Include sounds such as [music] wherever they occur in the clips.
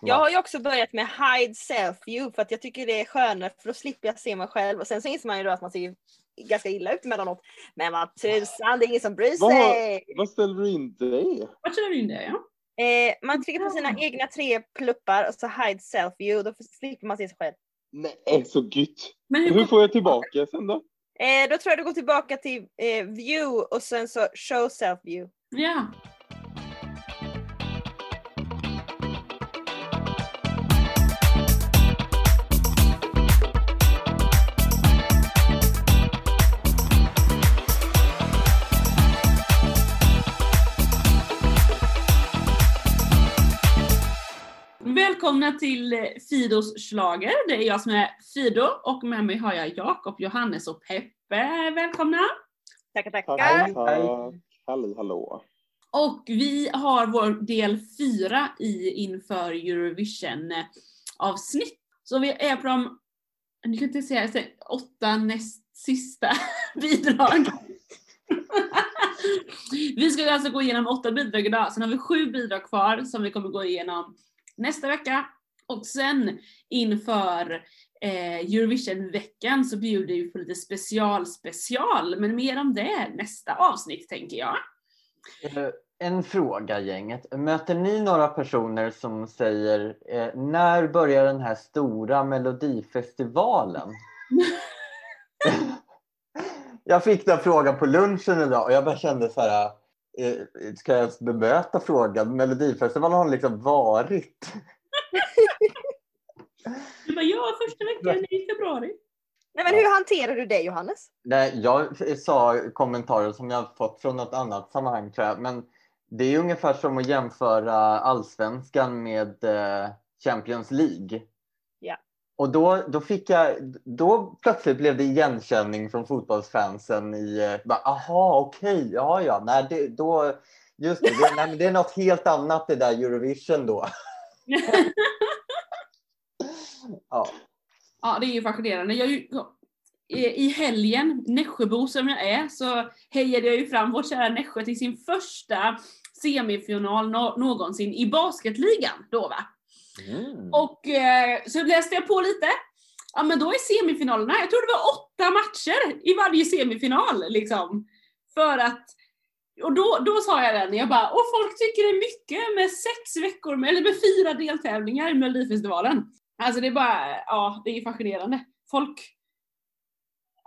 Jag har ju också börjat med hide self-view för att jag tycker det är skönare för då slipper jag se mig själv och sen så inser man ju då att man ser ganska illa ut emellanåt. Men vad tusan, det är ingen som bryr sig. Vad, vad ställer du in det? Vart kör du in det? Ja? Eh, man trycker på sina egna tre pluppar och så hide self-view, då slipper man se sig själv. Nej, så gött. Men Hur hur, får jag tillbaka sen då? Eh, då tror jag du går tillbaka till eh, view och sen så show self-view. ja. Välkomna till eh, Fidos slager. Det är jag som är Fido och med mig har jag Jakob, Johannes och Peppe. Välkomna! Tackar, Tack, tackar. tack. Halli hallå. Och vi har vår del fyra i inför Eurovision eh, avsnitt. Så vi är på de, nu kan jag inte säga, åtta näst sista [laughs] bidrag. [laughs] vi ska alltså gå igenom åtta bidrag idag, sen har vi sju bidrag kvar som vi kommer gå igenom nästa vecka. Och sen inför eh, Eurovision-veckan så bjuder vi på lite special special, men mer om det nästa avsnitt tänker jag. Eh, En fråga gänget. Möter ni några personer som säger eh, när börjar den här stora melodifestivalen? [laughs] [laughs] jag fick den frågan på lunchen idag och jag bara kände så här. Eh, ska jag ens bemöta frågan? Melodifestivalen har liksom varit. [laughs] Du bara, ja, första veckan i februari. Nej, men hur hanterar du det Johannes? Nej, jag sa kommentarer som jag fått från något annat sammanhang tror jag. Men det är ungefär som att jämföra allsvenskan med eh, Champions League. Och då, då fick jag, då plötsligt blev det igenkänning från fotbollsfansen i, eh, bara, aha okej, ja ja, nej det, då, just det, det, nej, det är något helt annat det där Eurovision då. [laughs] Ja. Ja, det är ju fascinerande. Jag, I helgen, Nässjöbo som jag är, så hejade jag ju fram vårt kära Nässjö till sin första semifinal nå- någonsin i basketligan då va. Mm. Och eh, så läste jag på lite. Ja men då är semifinalerna, jag tror det var åtta matcher i varje semifinal liksom. För att, och då, då sa jag den, jag bara, och folk tycker det är mycket med sex veckor, med, eller med fyra deltävlingar i Melodifestivalen. Alltså det är bara, ja det är fascinerande. Folk,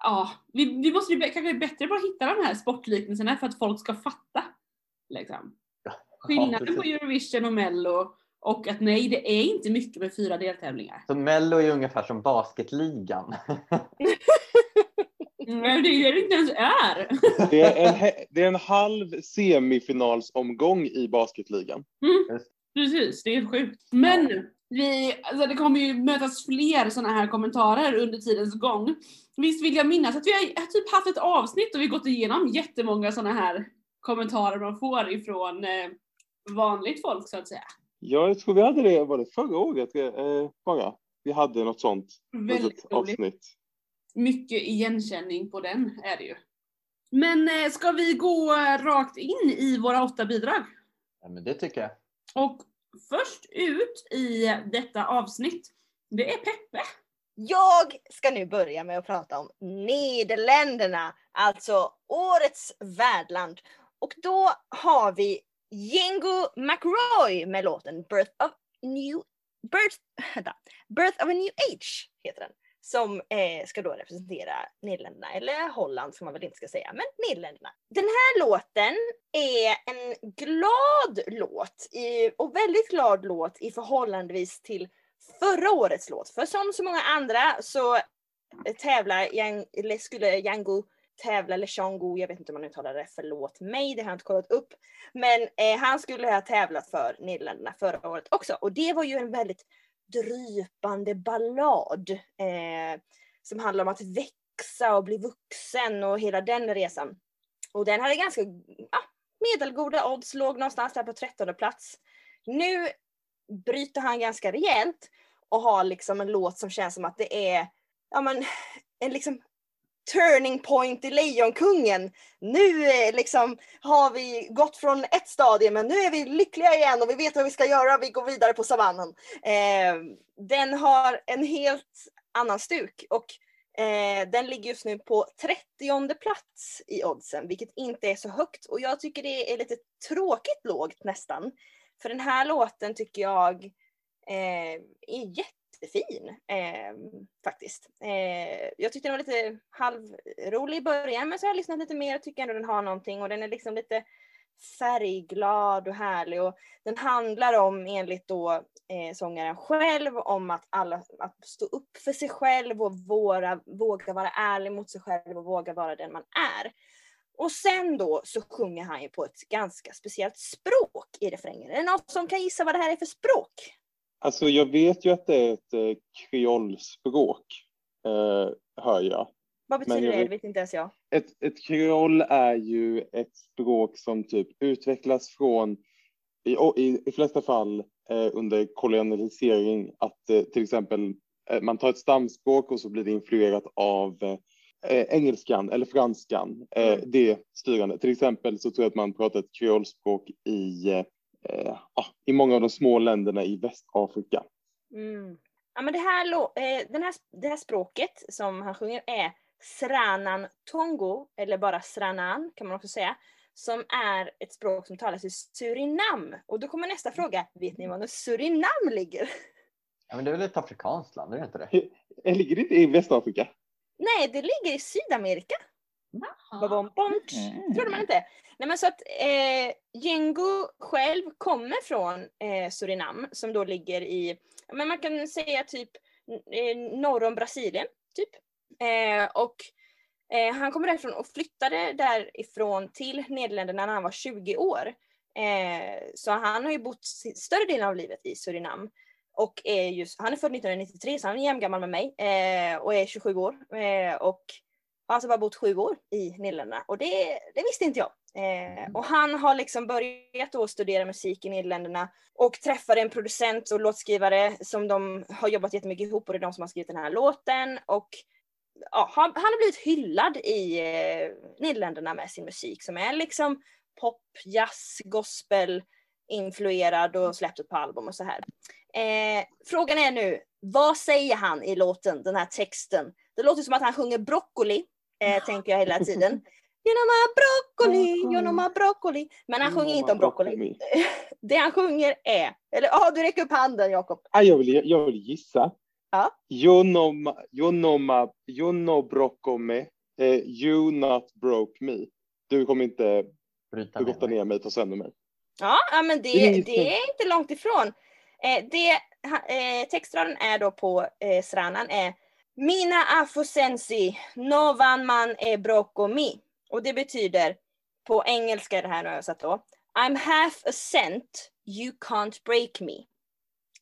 ja, vi, vi måste ju kanske bättre på att hitta de här sportliknelserna för att folk ska fatta. Liksom. Skillnaden på. Eurovision och Mello och att nej, det är inte mycket med fyra deltävlingar. Så Mello är ungefär som basketligan. [laughs] Nej, det är det inte ens är. Det är en, det är en halv semifinalsomgång i basketligan. Mm, precis, det är sjukt. Men vi, alltså det kommer ju mötas fler sådana här kommentarer under tidens gång. Visst vill jag minnas att vi har, har typ haft ett avsnitt och vi gått igenom jättemånga sådana här kommentarer man får ifrån eh, vanligt folk så att säga. Ja, jag tror vi hade det, var det förra året eh, bara? Vi hade något sånt Väldigt litet roligt. avsnitt. Mycket igenkänning på den är det ju. Men eh, ska vi gå rakt in i våra åtta bidrag? Ja, men det tycker jag. Och först ut i detta avsnitt, det är Peppe. Jag ska nu börja med att prata om Nederländerna, alltså årets värdland. Och då har vi Django McRoy med låten Birth of New Birth, [laughs] vänta, Birth of a New Age heter den. Som eh, ska då representera Nederländerna, eller Holland som man väl inte ska säga, men Nederländerna. Den här låten är en glad låt i, och väldigt glad låt i förhållandevis till förra årets låt. För som så många andra så tävlar, Yang, eller skulle Django tävla, eller Django, jag vet inte om man uttalar det, förlåt mig, det har jag inte kollat upp. Men eh, han skulle ha tävlat för Nederländerna förra året också och det var ju en väldigt drypande ballad eh, som handlar om att växa och bli vuxen och hela den resan. Och den hade ganska ja, medelgoda odds, låg någonstans där på 13 plats. Nu bryter han ganska rejält och har liksom en låt som känns som att det är ja, men, en liksom turning point i Lejonkungen. Nu eh, liksom har vi gått från ett stadie men nu är vi lyckliga igen och vi vet vad vi ska göra. Vi går vidare på savannen. Eh, den har en helt annan stuk och eh, den ligger just nu på 30 plats i oddsen, vilket inte är så högt och jag tycker det är lite tråkigt lågt nästan. För den här låten tycker jag eh, är jättefin eh, faktiskt. Eh, jag tyckte den var lite halvrolig i början men så har jag lyssnat lite mer och tycker ändå den har någonting och den är liksom lite färgglad och härlig och den handlar om enligt då eh, sångaren själv om att alla att stå upp för sig själv och våra, våga vara ärlig mot sig själv och våga vara den man är. Och sen då så sjunger han ju på ett ganska speciellt språk i refrängen. Är det någon som kan gissa vad det här är för språk? Alltså jag vet ju att det är ett eh, kreolspråk, eh, hör jag. Vad betyder jag det? Det vet- inte ens jag. Ett, ett kreol är ju ett språk som typ utvecklas från, i, i, i flesta fall eh, under kolonialisering, att eh, till exempel eh, man tar ett stamspråk och så blir det influerat av eh, engelskan eller franskan. Mm. Det styrande. Till exempel så tror jag att man pratar ett kreolspråk i, eh, ah, i många av de små länderna i Västafrika. Mm. Ja, men det, här, eh, den här, det här språket som han sjunger är Sranan Tongo, eller bara Sranan kan man också säga, som är ett språk som talas i Surinam. Och då kommer nästa fråga, vet ni var Surinam ligger? Ja, men det är väl ett afrikanskt land, är det inte det? Eh, Ligger det inte i Västafrika? Nej, det ligger i Sydamerika. Bom. Mm. trodde man inte. Nej men så att eh, Django själv kommer från eh, Surinam som då ligger i, men man kan säga typ eh, norr om Brasilien. Typ. Eh, och eh, han kommer därifrån och flyttade därifrån till Nederländerna när han var 20 år. Eh, så han har ju bott större delen av livet i Surinam. Och är just, han är född 1993 så han är jämngammal med mig eh, och är 27 år. Eh, och alltså bara bott sju år i Nederländerna och det, det visste inte jag. Eh, och han har liksom börjat då studera musik i Nederländerna och träffade en producent och låtskrivare som de har jobbat jättemycket ihop och det är de som har skrivit den här låten. Och ja, han, han har blivit hyllad i eh, Nederländerna med sin musik som är liksom pop, jazz, gospel influerad och släppt ett par album och så här. Eh, frågan är nu, vad säger han i låten, den här texten? Det låter som att han sjunger broccoli, eh, [laughs] tänker jag hela tiden. My broccoli, my broccoli. Men han sjunger inte om broccoli. [laughs] Det han sjunger är, eller ja, du räcker upp handen Jakob. Ah, jag, vill, jag vill gissa. Ja. You know broke me. Eh, you not broke me. Du kommer inte Bryta ner gotta mig. ner mig, ta sönder mig. Ja, ja men det, det är inte långt ifrån. Eh, det, eh, textraden är då på eh, Sranan är Mina afosensi, novan man e brocco mi. Och det betyder, på engelska det här nu översatt då, I'm half a cent, you can't break me.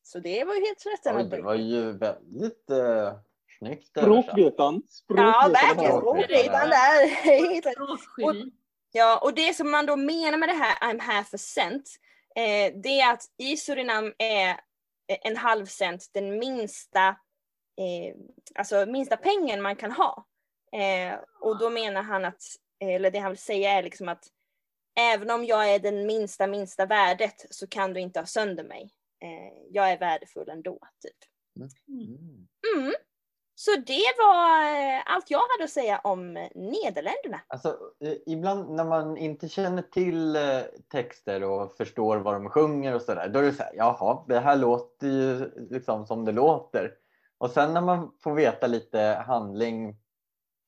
Så det var ju helt rätt. Oj, det var ju väldigt uh, snyggt. Språkvetan. Ja, verkligen. har- Språkvetan där. Språkgeni. Ja, och det som man då menar med det här I'm half a cent, eh, det är att i Surinam är en halv cent den minsta, eh, alltså minsta pengen man kan ha. Eh, och då menar han att, eller det han vill säga är liksom att även om jag är den minsta, minsta värdet så kan du inte ha sönder mig. Eh, jag är värdefull ändå, typ. Mm. Mm. Så det var eh, allt jag hade att säga om eh, Nederländerna. Alltså, eh, ibland när man inte känner till eh, texter och förstår vad de sjunger och sådär, då är det så här, jaha, det här låter ju liksom som det låter. Och sen när man får veta lite handling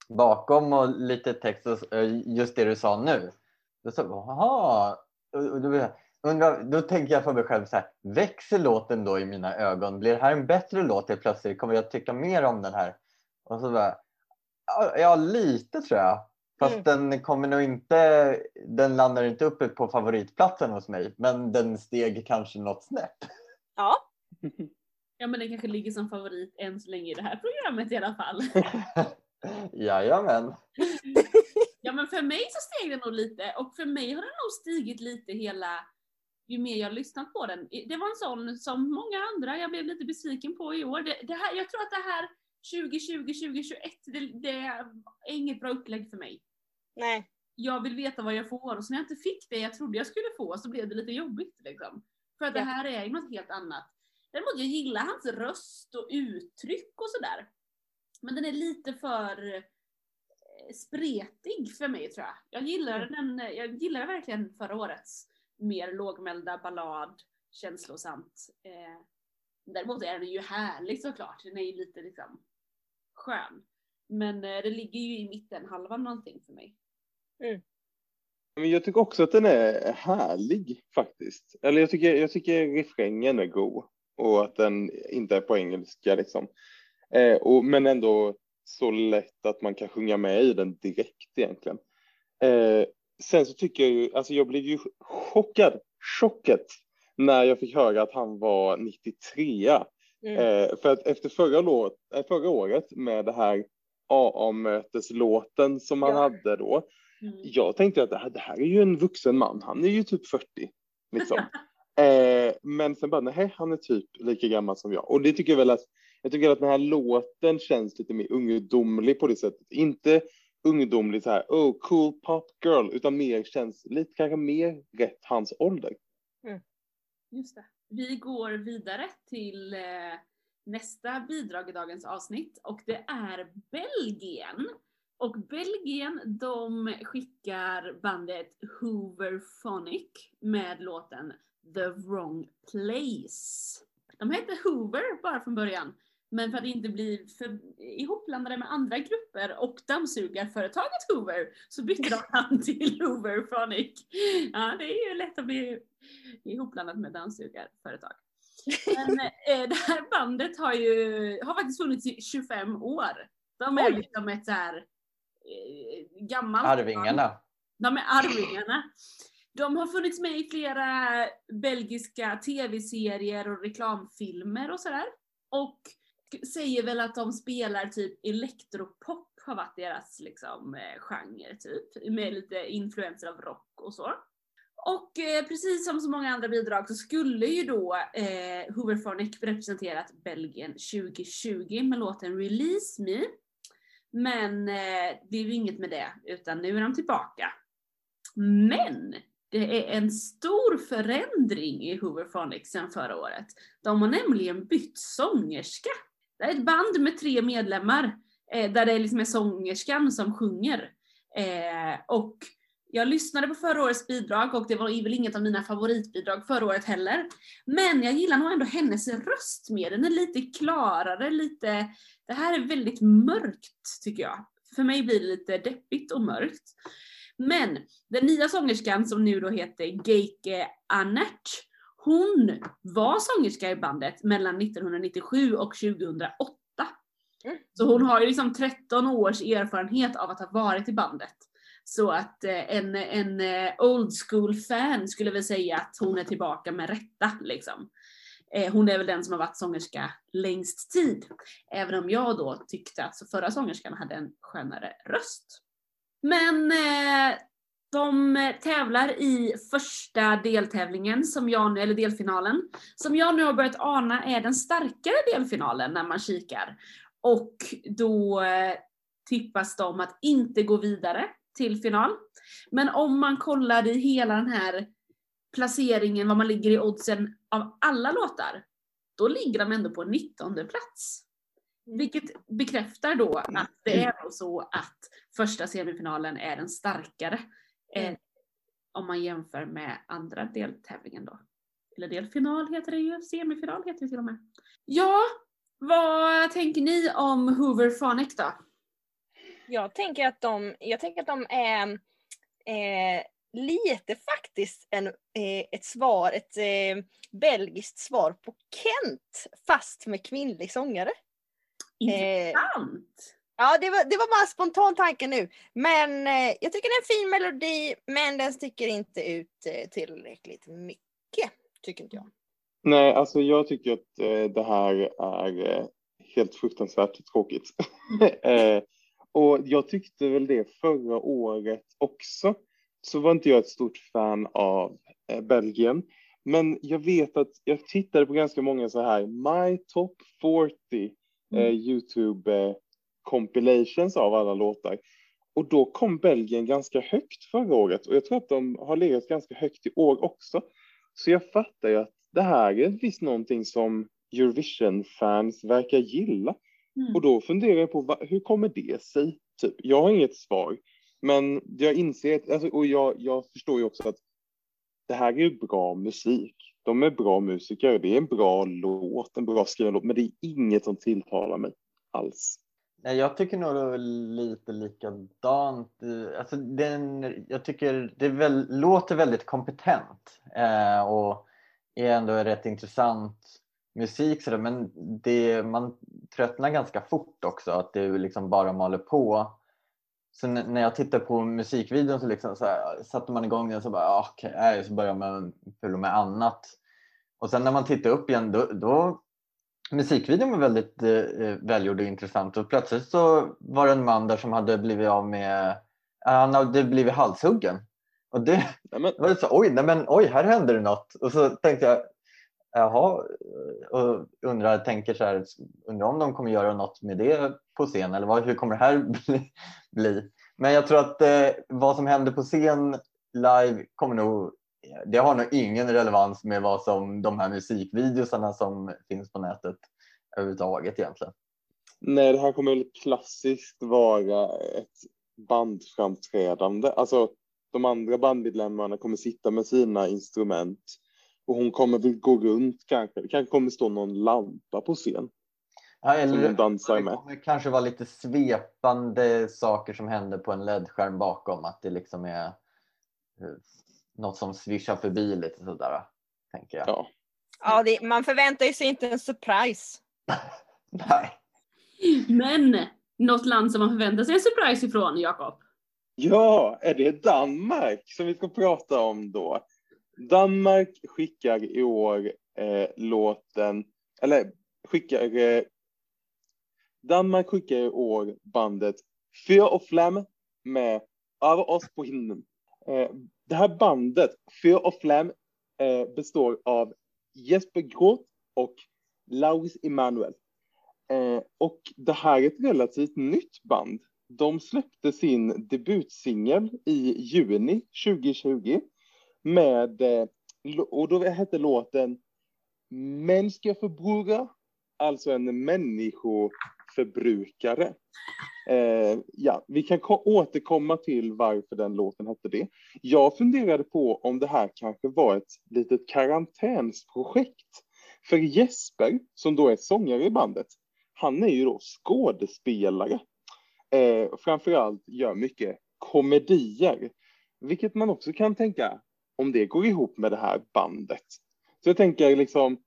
bakom och lite text, och, eh, just det du sa nu, då så, och då, undrar, då tänker jag för mig själv så här, växer låten då i mina ögon? Blir det här en bättre låt helt plötsligt? Kommer jag tycka mer om den här? Och så bara, ja, ja lite tror jag. Fast Mm. den kommer nog inte, den landar inte uppe på favoritplatsen hos mig. Men den steg kanske något snäpp. Ja, [laughs] Ja men den kanske ligger som favorit än så länge i det här programmet i alla fall. [laughs] Jajamän. [laughs] Ja men för mig så steg den nog lite och för mig har den nog stigit lite hela ju mer jag har lyssnat på den. Det var en sån som många andra jag blev lite besviken på i år. Det, det här, jag tror att det här 2020, 2021, det, det är inget bra upplägg för mig. Nej. Jag vill veta vad jag får och så när jag inte fick det jag trodde jag skulle få så blev det lite jobbigt liksom. För att det Ja. här är ju något helt annat. Däremot jag gillar hans röst och uttryck och sådär. Men den är lite för eh, spretig för mig tror jag. Jag gillar den, jag gillar verkligen förra årets mer lågmälda ballad, känslosamt. Eh, däremot är den ju härlig såklart, den är ju lite liksom skön. Men eh, det ligger ju i mitten halvan någonting för mig. Men jag tycker också att den är härlig faktiskt. Eller jag tycker, jag tycker refrängen är god och att den inte är på engelska liksom. Eh, och, men ändå så lätt att man kan sjunga med i den direkt egentligen. Eh, sen så tycker jag ju, alltså jag blev ju chockad, chockad när jag fick höra att han var 93. Mm. Eh, för att efter förra, låt, eh, förra året med det här AA-möteslåten som han Ja. hade då, Mm. jag tänkte att det här, det här är ju en vuxen man, han är ju typ 40. Liksom. [laughs] men sen bara, nej, han är typ lika gammal som jag. Och det tycker jag väl att, jag tycker att den här låten känns lite mer ungdomlig på det sättet. Inte ungdomlig så här, oh cool pop girl, utan mer känns lite kanske mer rätt hans ålder. Mm. Just det. Vi går vidare till eh, nästa bidrag i dagens avsnitt och det är Belgien. Och Belgien de skickar bandet Hooverphonic med låten The Wrong Place. De hette Hoover bara från början. Men för att inte bli för ihopblandade med andra grupper och dammsugarföretaget Hoover så bytte de [laughs] namn till Hooverphonic. Ja, det är ju lätt att bli ihopblandat med dammsugarföretag. Men eh, det här bandet har ju har faktiskt funnits i 25 år. De är Oj. liksom ett så här eh, gammalt Arvingarna. de är Arvingarna. De har funnits med i flera belgiska tv-serier och reklamfilmer och sådär. Och säger väl att de spelar typ elektropop har varit deras liksom eh, genre typ. Med lite influenser av rock och så. Och eh, precis som så många andra bidrag så skulle ju då eh, Hooverphonic representerat Belgien 2020 med låten Release Me. Men eh, det är ju inget med det, utan nu är de tillbaka. Men det är en stor förändring i Hooverphonic sedan förra året. De har nämligen bytt sångerska. Det är ett band med tre medlemmar eh, där det liksom är sångerskan som sjunger. Eh, och jag lyssnade på förra årets bidrag och det var väl inget av mina favoritbidrag förra året heller. Men jag gillar nog ändå hennes röst mer. Den är lite klarare, lite... Det här är väldigt mörkt tycker jag. För mig blir det lite deppigt och mörkt. Men den nya sångerskan som nu då heter Geike Annert, hon var sångerska i bandet mellan 1997 och 2008. Mm. Så hon har ju liksom 13 års erfarenhet av att ha varit i bandet. Så att eh, en, en eh, old school fan skulle väl säga att hon är tillbaka med rätta liksom. Eh, Hon är väl den som har varit sångerska längst tid. Även om jag då tyckte att förra sångerskan hade en skönare röst. Men eh, de tävlar i första deltävlingen, som jag, nu- eller delfinalen, som jag nu har börjat ana är den starkare delfinalen när man kikar. Och då eh, tippas de att inte gå vidare till final. Men om man kollar i hela den här placeringen, var man ligger i oddsen av alla låtar, då ligger de ändå på 19 plats. Vilket bekräftar då att det är så att första semifinalen är den starkare. Eh, Mm. om man jämför med andra deltävlingen då. Eller delfinal heter det ju, semifinal heter det till och med. Ja, vad tänker ni om Hooverphonic då? Jag tänker att de, jag tänker att de är eh, lite faktiskt en, eh, ett svar, ett eh, belgiskt svar på Kent fast med kvinnlig sångare. Eh, Intressant! ja, det var, det var bara en spontan tanke nu. Men eh, jag tycker det är en fin melodi men den sticker inte ut eh, tillräckligt mycket. Tycker inte jag. Nej, alltså jag tycker att eh, det här är eh, helt fruktansvärt tråkigt. [laughs] eh, och jag tyckte väl det förra året också. Så var inte jag ett stort fan av eh, Belgien. Men jag vet att jag tittade på ganska många så här My Top 40 eh, Mm. Youtube eh, compilations av alla låtar. Och då kom Belgien ganska högt förra året och jag tror att de har legat ganska högt i år också. Så jag fattar ju att det här är visst någonting som Eurovision-fans verkar gilla. Mm. Och då funderar jag på hur kommer det sig? Typ, jag har inget svar, men jag inser, alltså, och jag, jag förstår ju också att det här är ju bra musik. De är bra musiker, det är en bra låt, en bra skriven låt, men det är inget som tilltalar mig alls. Nej, jag tycker nog det är lite likadant. Alltså den, jag tycker det väl, låter väldigt kompetent eh, och är ändå rätt intressant musik sådär, men det, man tröttnar ganska fort också att det liksom bara maler på. Så när jag tittar på musikvideon så, liksom så här, satte man igång den så bara ah, nej, så börjar man fylla med annat. Och sen när man tittar upp igen då, då musikvideon var väldigt eh, välgjord och intressant och plötsligt så var det en man där som hade blivit av med, han hade blivit halshuggen. Och det, Nej, men, då var det så oj, nej men oj, här händer det något. Och så tänkte jag, jaha, och undrar, tänker så här, undrar om de kommer göra något med det på scen eller vad, hur kommer det här [laughs] bli? bli? Men jag tror att eh, vad som händer på scen live kommer nog, det har nog ingen relevans med vad som de här musikvideosarna som finns på nätet överhuvudtaget egentligen. nej, det här kommer väl klassiskt vara ett bandframträdande. Alltså, de andra bandmedlemmarna kommer sitta med sina instrument och hon kommer väl gå runt kanske. Det kanske kommer stå någon lampa på scen Ja, som eller hon dansar det med. kommer kanske vara lite svepande saker som händer på en LED-skärm bakom. Att det liksom är eh, något som svischar förbi lite sådär. Tänker jag. Ja. Ja, det, man förväntar ju sig inte en surprise. [laughs] Nej. Men något land som man förväntar sig en surprise ifrån, Jakob. Ja, är det Danmark som vi ska prata om då? Danmark skickar i år eh, låten, eller skickar, eh, Danmark skickar i år bandet Fyr och Flam med Över oss på himlen. Eh, det här bandet, Fyr och Flam, eh, består av Jesper Groth och Lauris Emanuel. Eh, och det här är ett relativt nytt band. De släppte sin debutsingel i juni 2020 med, eh, och då hette låten Mänskliga förbrukare, alltså en människo förbrukare. Eh, ja, vi kan återkomma till varför den låten hette det. Jag funderade på om det här kanske var ett litet karantänsprojekt. För Jesper, som då är sångare i bandet, han är ju då skådespelare. Eh, framförallt gör mycket komedier. Vilket man också kan tänka om det går ihop med det här bandet. Så jag tänker liksom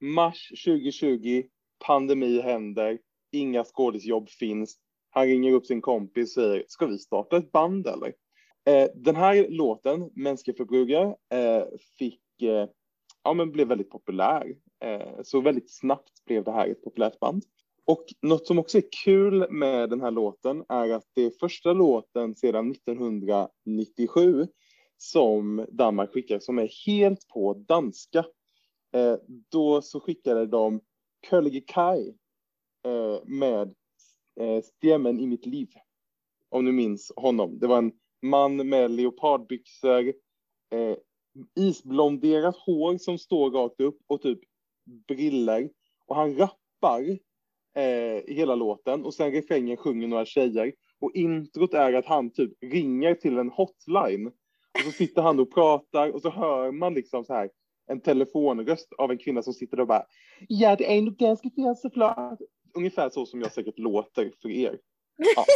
mars 2020, pandemi händer, inga skådisjobb finns. Han ringer upp sin kompis och säger, ska vi starta ett band eller? Eh, den här låten, Mänskliga förbrukare, eh, fick, eh, ja men blev väldigt populär. Eh, så väldigt snabbt blev det här ett populärt band. Och något som också är kul med den här låten är att det är första låten sedan 1997 som Danmark skickar som är helt på danska. Eh, då så skickade de Kölge Kai eh, med eh, Stämmen i mitt liv. Om du minns honom. Det var en man med leopardbyxor, eh, isblonderat hår som står rakt upp och typ briller. Och han rappar eh, hela låten och sen refrängen sjunger några tjejer. Och introt är att han typ ringer till en hotline. Och så sitter han och pratar och så hör man liksom så här en telefonröst av en kvinna som sitter där och bara Ja, det är nog ganska fel såklart. Ungefär så som jag säkert låter för er. Ja. [laughs]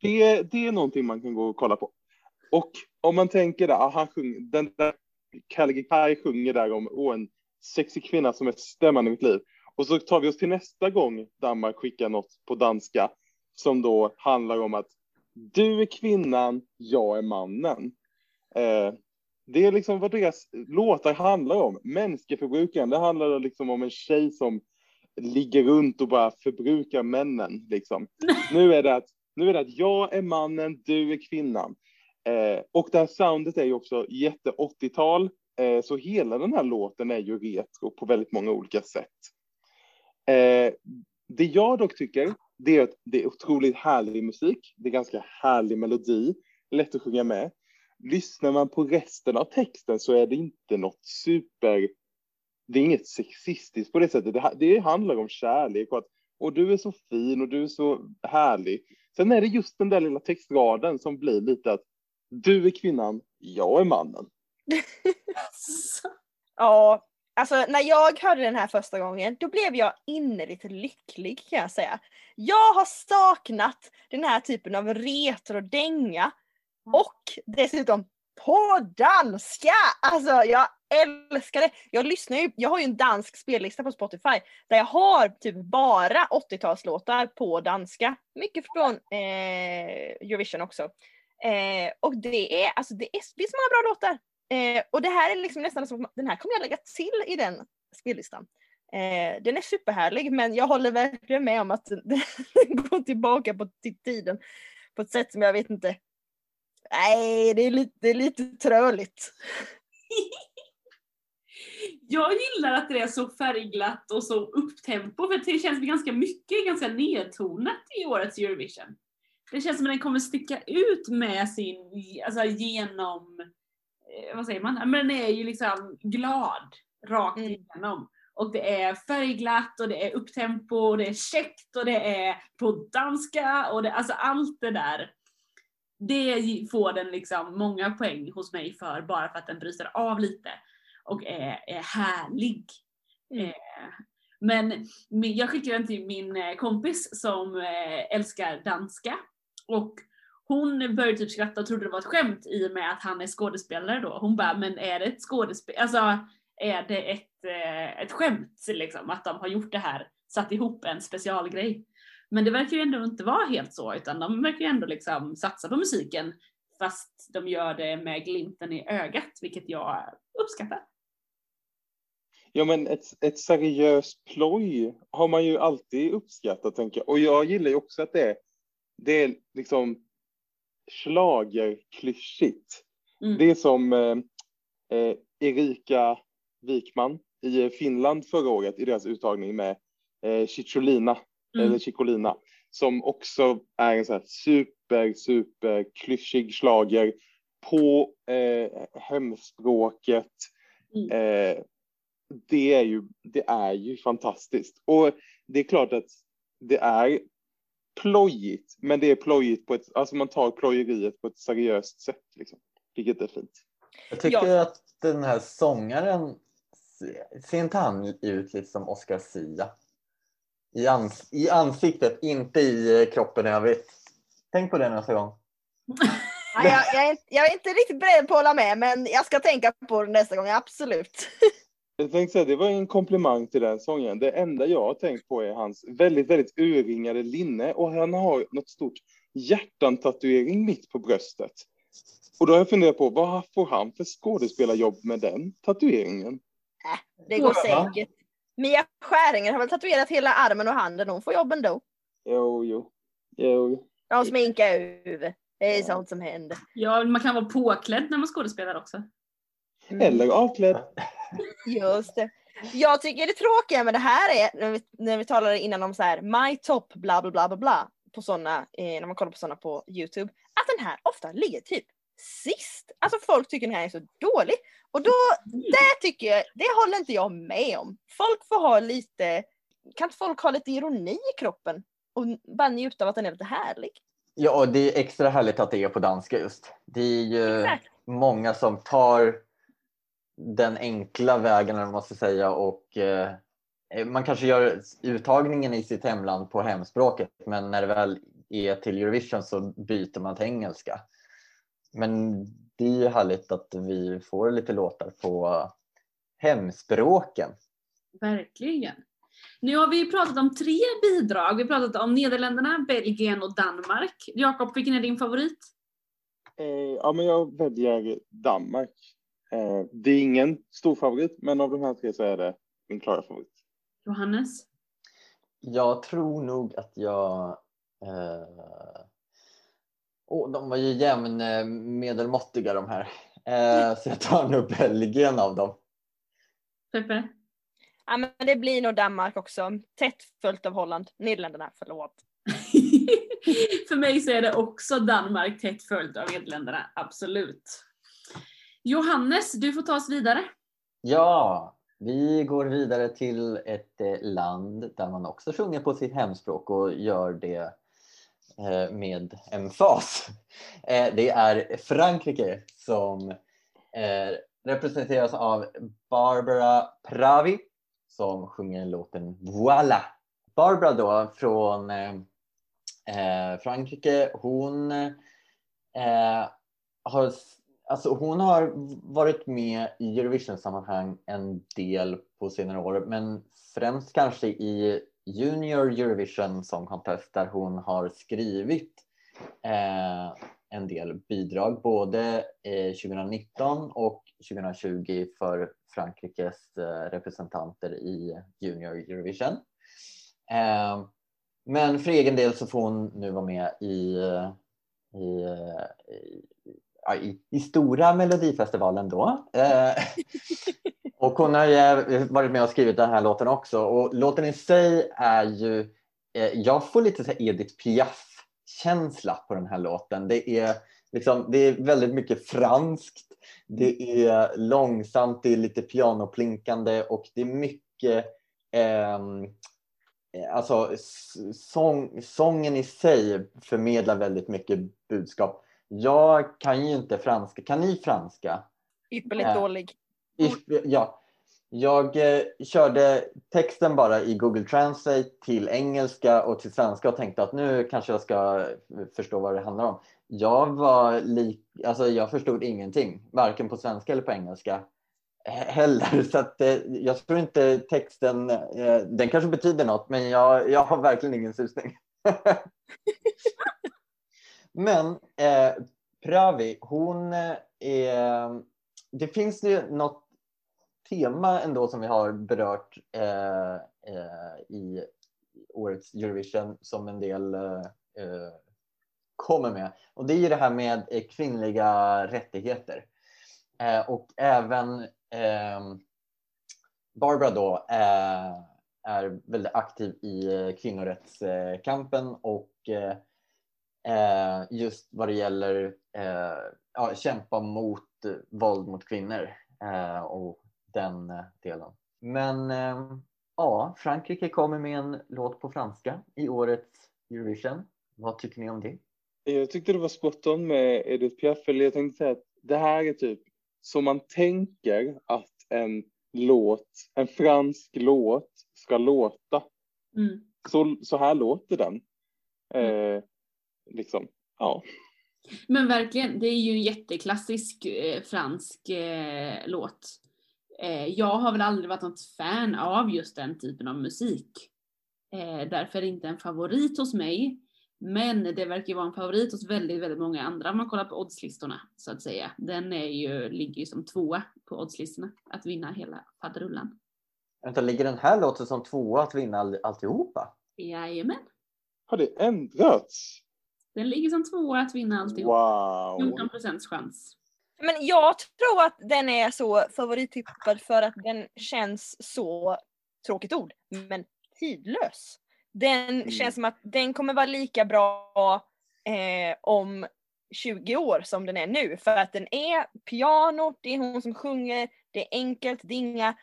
Det, det är någonting man kan gå och kolla på. Och om man tänker där, han sjunger, den där Kalle Kai sjunger där om oh, en sexig kvinna som är stämman i mitt liv. Och så tar vi oss till nästa gång Danmark skickar något på danska som då handlar om att du är kvinnan, jag är mannen. Eh, det är liksom vad deras låtar handlar om. Människoförbrukaren, det handlar liksom om en tjej som ligger runt och bara förbrukar männen. Liksom. [laughs] Nu, är det att, nu är det att jag är mannen, du är kvinnan. Eh, och det här soundet är ju också jätte 80-tal. Eh, så hela den här låten är ju retro på väldigt många olika sätt. Eh, det jag dock tycker, det är att det är otroligt härlig musik. Det är ganska härlig melodi, lätt att sjunga med. Lyssnar man på resten av texten så är det inte något super, det är inget sexistiskt på det sättet. Det, det handlar om kärlek och att och du är så fin och du är så härlig. Sen är det just den där lilla textraden som blir lite att du är kvinnan, jag är mannen. [laughs] ja, alltså när jag hörde den här första gången, då blev jag innerligt lycklig kan jag säga. Jag har saknat den här typen av retro-dänga och dessutom på danska! Alltså jag älskar det! Jag lyssnar ju, jag har ju en dansk spellista på Spotify där jag har typ bara 80-talslåtar på danska. Mycket från eh, Eurovision också. Eh, och det är, alltså det är, det är så många bra låtar. Eh, och det här är liksom nästan som, den här kommer jag lägga till i den spellistan. Eh, den är superhärlig men jag håller verkligen med om att den [laughs] går tillbaka på tiden på ett sätt som jag vet inte. Nej, det är lite, det är lite tröligt. [laughs] Jag gillar att det är så färgglatt och så upptempo för det känns ganska mycket ganska nedtonat i årets Eurovision. Det känns som att den kommer sticka ut med sin, alltså genom, eh, vad säger man, men den är ju liksom glad rakt mm. igenom. Och det är färgglatt och det är upptempo och det är käckt och det är på danska och det, alltså allt det där. Det får den liksom många poäng hos mig för bara för att den bryter av lite och är, är härlig. Mm. Eh, men jag skickade den till min eh, kompis som eh, älskar danska och hon började typ skratta och trodde det var ett skämt i och med att han är skådespelare då. Hon bara, men är det ett skådespel, alltså är det ett, ett skämt liksom att de har gjort det här, satt ihop en specialgrej. Men det verkar ju ändå inte vara helt så utan de verkar ju ändå liksom satsa på musiken fast de gör det med glimten i ögat vilket jag uppskattar. Ja, men ett, ett seriöst ploj har man ju alltid uppskattat, tänker jag. Och jag gillar ju också att det är, det är liksom schlagerklyschigt. Mm. Det är som eh, eh, Erika Wikman i Finland förra året i deras uttagning med eh, Cicciolina, mm. eller Ciccolina, som också är en så här super, super klyschig slager på eh, hemspråket. Mm. Eh, det är ju, det är ju fantastiskt. Och det är klart att det är plojigt, men det är plojigt på ett, alltså man tar plojeriet på ett seriöst sätt, liksom, vilket är fint. Jag tycker ja. att den här sångaren, ser inte han ut lite som Oscar Sia? I, ans I ansiktet, inte i eh, kroppen i övrigt. Tänk på det nästa gång. [laughs] Ja, jag, jag, är, jag, är, inte riktigt beredd på att hålla med, men jag ska tänka på det nästa gång, absolut. [laughs] Jag tänkte säga, det var en komplimang till den sången. Det enda jag har tänkt på är hans väldigt, väldigt urringade linne och han har något stort hjärtan-tatuering mitt på bröstet. Och då har jag funderat på, vad får han för skådespelarjobb med den tatueringen? Äh, det går säkert. Mia Skäringer har väl tatuerat hela armen och handen, hon får jobb ändå. Jo, jo. jo. De sminkar över. Det är ja. sånt som händer. Ja, man kan vara påklädd när man skådespelar också. Mm. Eller avklädd. Just det. Jag tycker det tråkiga med det här är, när vi, när vi talade innan om så här, my top bla bla bla bla bla, på såna, eh, när man kollar på sådana på Youtube, att den här ofta ligger typ sist. Alltså folk tycker den här är så dålig. Och då, det tycker jag, det håller inte jag med om. Folk får ha lite, kan inte folk ha lite ironi i kroppen? Och bara njuta av att den är lite härlig? Ja, och det är extra härligt att det är på danska just. Det är ju Exakt. många som tar den enkla vägen, eller man ska säga, och eh, man kanske gör uttagningen i sitt hemland på hemspråket, men när det väl är till Eurovision så byter man till engelska. Men det är ju härligt att vi får lite låtar på hemspråken. Verkligen. Nu har vi pratat om tre bidrag. Vi har pratat om Nederländerna, Belgien och Danmark. Jakob, vilken är din favorit? Eh, ja, men jag väljer Danmark. Eh, det är ingen stor favorit, men av de här tre så är det min klara favorit. Johannes? Jag tror nog att jag... Eh... Oh, de var ju jämn eh, medelmåttiga de här. Eh, så jag tar nog Belgien av dem. Peppe? Ja, men det blir nog Danmark också. Tätt följt av Holland. Nederländerna, förlåt. [laughs] För mig så är det också Danmark tätt följt av Nederländerna, absolut. Johannes, du får ta oss vidare. Ja, vi går vidare till ett eh, land där man också sjunger på sitt hemspråk och gör det eh, Eh, med emfas. Eh, det är Frankrike som eh, representeras av Barbara Pravi som sjunger låten Voila! Barbara då från Frankrike, hon har Alltså hon har varit med i Eurovision-sammanhang en del på senare år, men främst kanske i Junior Eurovision Song Contest där hon har skrivit eh, en del bidrag både eh, 2019 och 2020 för Frankrikes eh, representanter i Junior Eurovision. Eh, men för egen del så får hon nu vara med i, eh, i, eh, i i, i stora Melodifestivalen då. Eh, [laughs] och hon har ju varit med och skrivit den här låten också. Och låten i sig är ju, eh, jag får lite så Edith Piaf-känsla på den här låten. Det är, liksom, det är väldigt mycket franskt, det är långsamt, det är lite pianoplinkande och det är mycket ehm, Alltså sång, sången i sig förmedlar väldigt mycket budskap. Jag kan ju inte franska. Kan ni franska? Ypperligt Ja. dålig. Ja. Jag eh, körde texten bara i Google Translate till engelska och till svenska och tänkte att nu kanske jag ska eh, förstå vad det handlar om. Jag var lik, alltså jag förstod ingenting, varken på svenska eller på engelska he- heller. [laughs] Så att, eh, jag tror inte texten, eh, den kanske betyder något, men jag, jag har verkligen ingen susning. [laughs] [laughs] Men eh, Pravi, hon är... Det finns ju något tema ändå som vi har berört eh, eh, i årets Eurovision som en del eh, eh kommer med. Och det är ju det här med kvinnliga rättigheter. Eh, och även eh, Barbara då eh, är väldigt aktiv i kvinnorättskampen och eh, just vad det gäller eh, ja, kämpa mot eh, våld mot kvinnor eh, och den eh, delen. Men eh, ja, Frankrike kommer med en låt på franska i årets Eurovision. Vad tycker ni om det? Jag tyckte det var spot on med Edith Piaf, eller jag tänkte säga att det här är typ som man tänker att en låt, en fransk låt ska låta. Mm. Så, så här låter den. Eh, liksom, ja. Men verkligen, det är ju en jätteklassisk eh, fransk eh, låt. Eh, jag har väl aldrig varit något fan av just den typen av musik. Eh, därför är det inte en favorit hos mig. Men det verkar ju vara en favorit hos väldigt, väldigt många andra om man kollar på oddslistorna så att säga. Den är ju, ligger ju som tvåa på oddslistorna att vinna hela faderullan. Vänta, ligger den här låten som tvåa att vinna all, alltihopa? Jajamän. Har det ändrats? Den ligger som tvåa att vinna alltihop. Wow. 14 procents chans. Men jag tror att den är så favorittippad för att den känns så, tråkigt ord, men tidlös. Den Mm. känns som att den kommer vara lika bra eh, om 20 år som den är nu. För att den är piano, det är hon som sjunger, det är enkelt, det är inga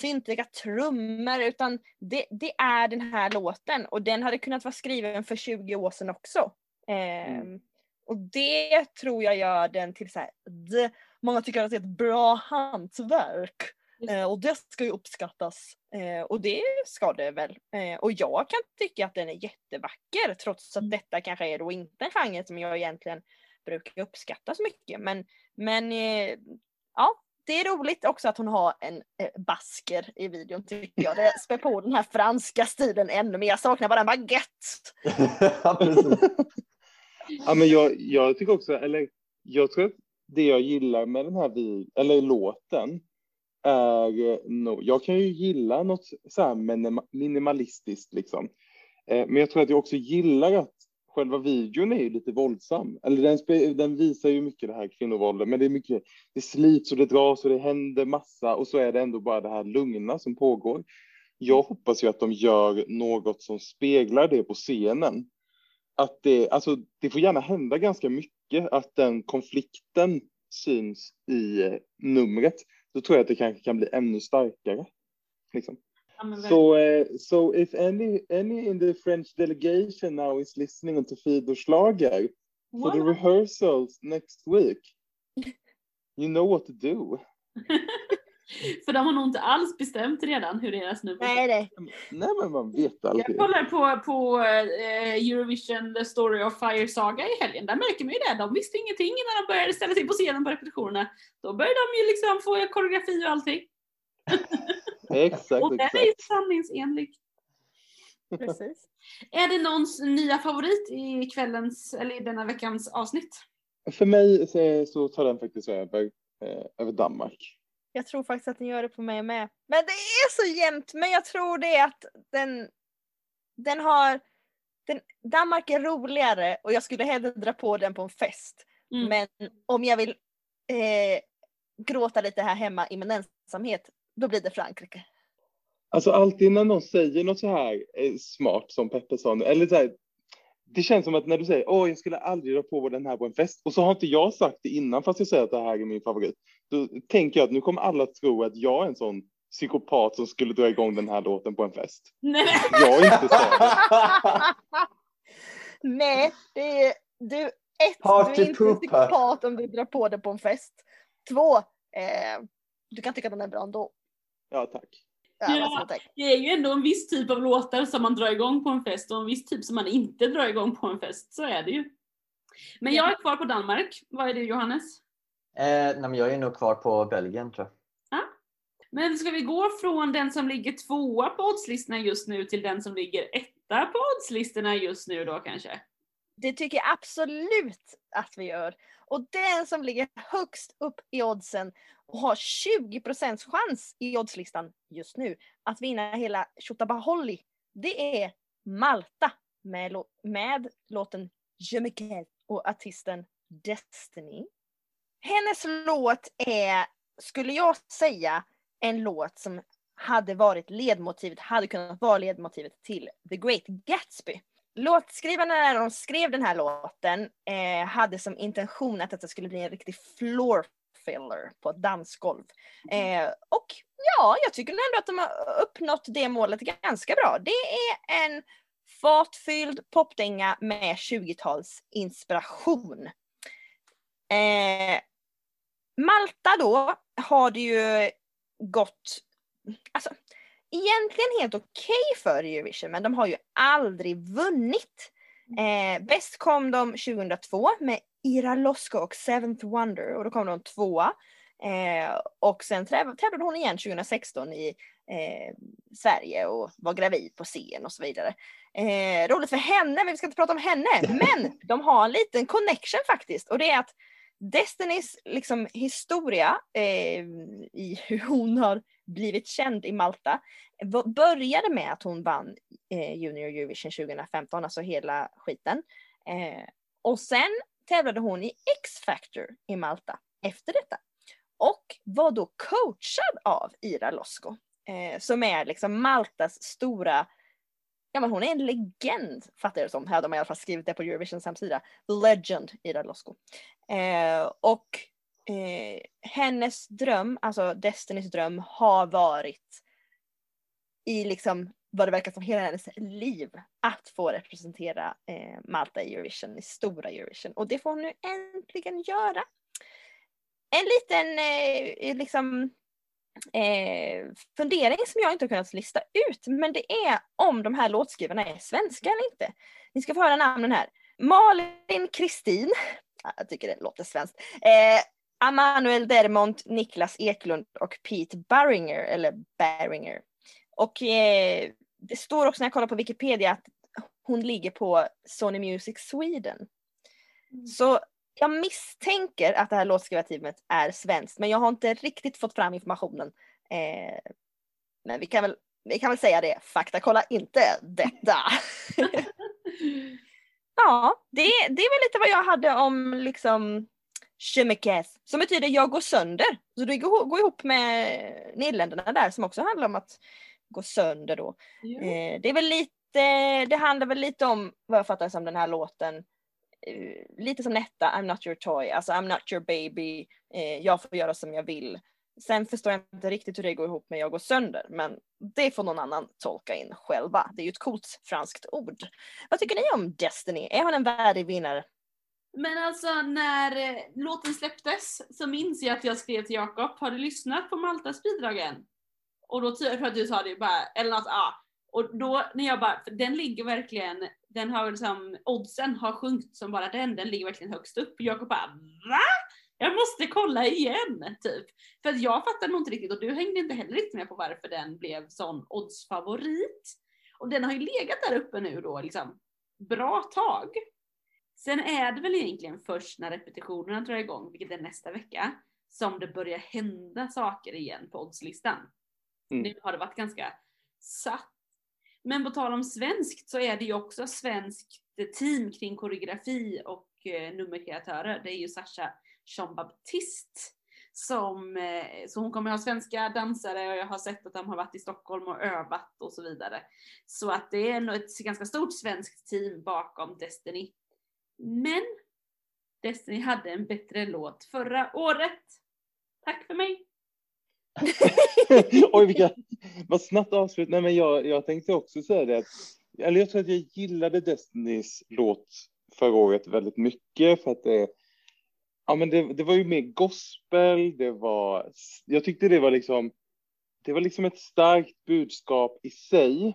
syntiga trummor utan det, det är den här låten och den hade kunnat vara skriven för 20 år sedan också. Ehm, Mm. och det tror jag gör den till så här, det, många tycker att det är ett bra hantverk. Eh, och det ska ju uppskattas. Eh, och det ska det väl. Eh, och jag kan tycka att den är jättevacker trots att Mm. detta kanske är då inte en genre som jag egentligen brukar uppskatta så mycket. Men, men eh, ja, det är roligt också att hon har en eh, basker i videon tycker jag. Det spär på den här franska stilen ännu mer. Jag saknar bara en baguette. [laughs] [laughs] ja, men jag, jag tycker också, eller jag tror att det jag gillar med den här vid, eller låten är eh, nog, jag kan ju gilla något så här minimalistiskt liksom. Eh, men jag tror att jag också gillar att själva videon är ju lite våldsam. Eller den, den visar ju mycket det här kvinnovåldet, men det är mycket, det slits och det dras och det händer massa och så är det ändå bara det här lugna som pågår. Jag hoppas ju att de gör något som speglar det på scenen. Att det, alltså, det får gärna hända ganska mycket, att den konflikten syns i eh, numret. Då tror jag att det kanske kan bli ännu starkare. Liksom. Ja, So, uh, so if any any in the French delegation now is listening to Fido Schlager for the rehearsals next week, you know what to do. [laughs] [laughs] För de har nog inte alls bestämt redan hur deras nummer Nej, det. Nej, men man vet Jag alltid. kollade på, på eh, Eurovision The Story of Fire Saga i helgen. Där märker man ju det. De visste ingenting innan de började ställa sig på scenen på repetitionerna. Då började de ju liksom få koreografi och allting. [laughs] Exakt, Och den är ju sanningsenlig. Precis. [laughs] Är det någons nya favorit i kvällens, eller i denna veckans avsnitt? För mig så, så tar den faktiskt över, eh, över Danmark. Jag tror faktiskt att den gör det på mig med. Men det är så jämnt. Men jag tror det är att den, den har... Den, Danmark är roligare och jag skulle hellre dra på den på en fest. Mm. Men om jag vill eh, gråta lite här hemma i min ensamhet, då blir det Frankrike. Alltså alltid när någon säger något så här eh, smart som Peppe sa eller så här, det känns som att när du säger åh, jag skulle aldrig dra på den här på en fest och så har inte jag sagt det innan fast jag säger att det här är min favorit. Då tänker jag att nu kommer alla tro att jag är en sån psykopat som skulle dra igång den här låten på en fest. Nej, Jag är inte så. [laughs] Nej, det är du. Ett, du Party är inte en pooper. psykopat om du drar på det på en fest. Två, eh, du kan tycka att den är bra ändå. Ja, tack. Ja. Det är ju ändå en viss typ av låtar som man drar igång på en fest och en viss typ som man inte drar igång på en fest. Så är det ju. Men jag är kvar på Danmark. Vad är du Johannes? Eh, nej, men jag är nog kvar på Belgien tror jag. Men ska vi gå från den som ligger tvåa på oddslistorna just nu till den som ligger etta på oddslistorna just nu då kanske? Det tycker jag absolut att vi gör. Och den som ligger högst upp i oddsen och har 20% chans i oddslistan just nu att vinna hela Tjottabaholli, det är Malta med, med låten Je me och artisten Destiny. Hennes låt är, skulle jag säga, en låt som hade varit ledmotivet, hade kunnat vara ledmotivet till The Great Gatsby. Låtskrivarna när de skrev den här låten eh, hade som intention att det skulle bli en riktig floor filler på ett dansgolv. Eh, och ja, jag tycker ändå att de har uppnått det målet ganska bra. Det är en fatfylld popdänga med 20-tals inspiration. Eh, Malta då har det ju gått, alltså egentligen helt okej för Eurovision men de har ju aldrig vunnit. Eh, bäst kom de 2002 med Ira Losko och Seventh Wonder och då kom de tvåa. Eh, och sen täv- tävlade hon igen 2016 i eh, Sverige och var gravid på scen och så vidare. Eh, roligt för henne, men vi ska inte prata om henne. [laughs] Men de har en liten connection faktiskt och det är att Destinys liksom, historia eh, i hur hon har blivit känd i Malta började med att hon vann eh, Junior Eurovision 2015, alltså hela skiten. Eh, och sen tävlade hon i X-Factor i Malta efter detta. Och var då coachad av Ira Losko, eh, som är liksom Maltas stora Ja men hon är en legend fattar jag det som. Här de har i alla fall skrivit det på Eurovisions hemsida. Legend Ida Losko. Eh, och eh, hennes dröm, alltså Destinys dröm, har varit i liksom vad det verkar som hela hennes liv att få representera eh, Malta i Eurovision, i stora Eurovision. Och det får hon nu äntligen göra. En liten eh, liksom eh, fundering som jag inte har kunnat lista ut, men det är om de här låtskrivarna är svenska eller inte. Ni ska få höra namnen här. Malin Kristin, Ja, [laughs] jag tycker det låter svenskt. Eh, Amanuel Dermont, Niklas Eklund och Pete Barringer, eller Barringer. Och eh, det står också när jag kollar på Wikipedia att hon ligger på Sony Music Sweden. Så jag misstänker att det här låtskrivarteamet är svenskt, men jag har inte riktigt fått fram informationen. Eh, men vi kan, väl, vi kan väl säga det, fakta kolla inte detta. [laughs] Ja, det, det är väl lite vad jag hade om liksom Schemekes, som betyder jag går sönder. Så det går, går ihop med Nederländerna där som också handlar om att gå sönder då. Eh, det är väl lite, det handlar väl lite om vad jag fattar som den här låten. Eh, lite som Netta, I'm not your toy, alltså I'm not your baby, eh, jag får göra som jag vill. Sen förstår jag inte riktigt hur det går ihop med jag går sönder, men det får någon annan tolka in själva. Det är ju ett coolt franskt ord. Vad tycker ni om Destiny? Är hon en värdig vinnare? Men alltså när eh, låten släpptes så minns jag att jag skrev till Jakob, har du lyssnat på Maltas bidrag än? Och då tror jag att du sa det bara, eller något, ah, och då när jag bara, för den ligger verkligen, den har liksom, oddsen har sjunkit som bara den, den ligger verkligen högst upp. Jakob bara VA? Jag måste kolla igen! Typ. För att jag fattar nog inte riktigt och du hängde inte heller riktigt med på varför den blev sån oddsfavorit. Och den har ju legat där uppe nu då liksom bra tag. Sen är det väl egentligen först när repetitionerna drar igång, vilket är nästa vecka, som det börjar hända saker igen på oddslistan. Mm. Nu har det varit ganska satt. Men på tal om svenskt så är det ju också svenskt team kring koreografi och eh, nummerkreatörer. Det är ju Sasha Jean-Baptiste som, eh, så hon kommer ha svenska dansare och jag har sett att de har varit i Stockholm och övat och så vidare. Så att det är ett ganska stort svenskt team bakom Destiny. Men Destiny hade en bättre låt förra året. Tack för mig! [laughs] Oj, vilka, vad snabbt avslut. Nej, men jag, jag tänkte också säga det. att- Eller jag tror att jag gillade Destinys låt förra året väldigt mycket för att det, ja, men det, det var ju mer gospel. Det var, jag tyckte det var liksom, det var liksom ett starkt budskap i sig.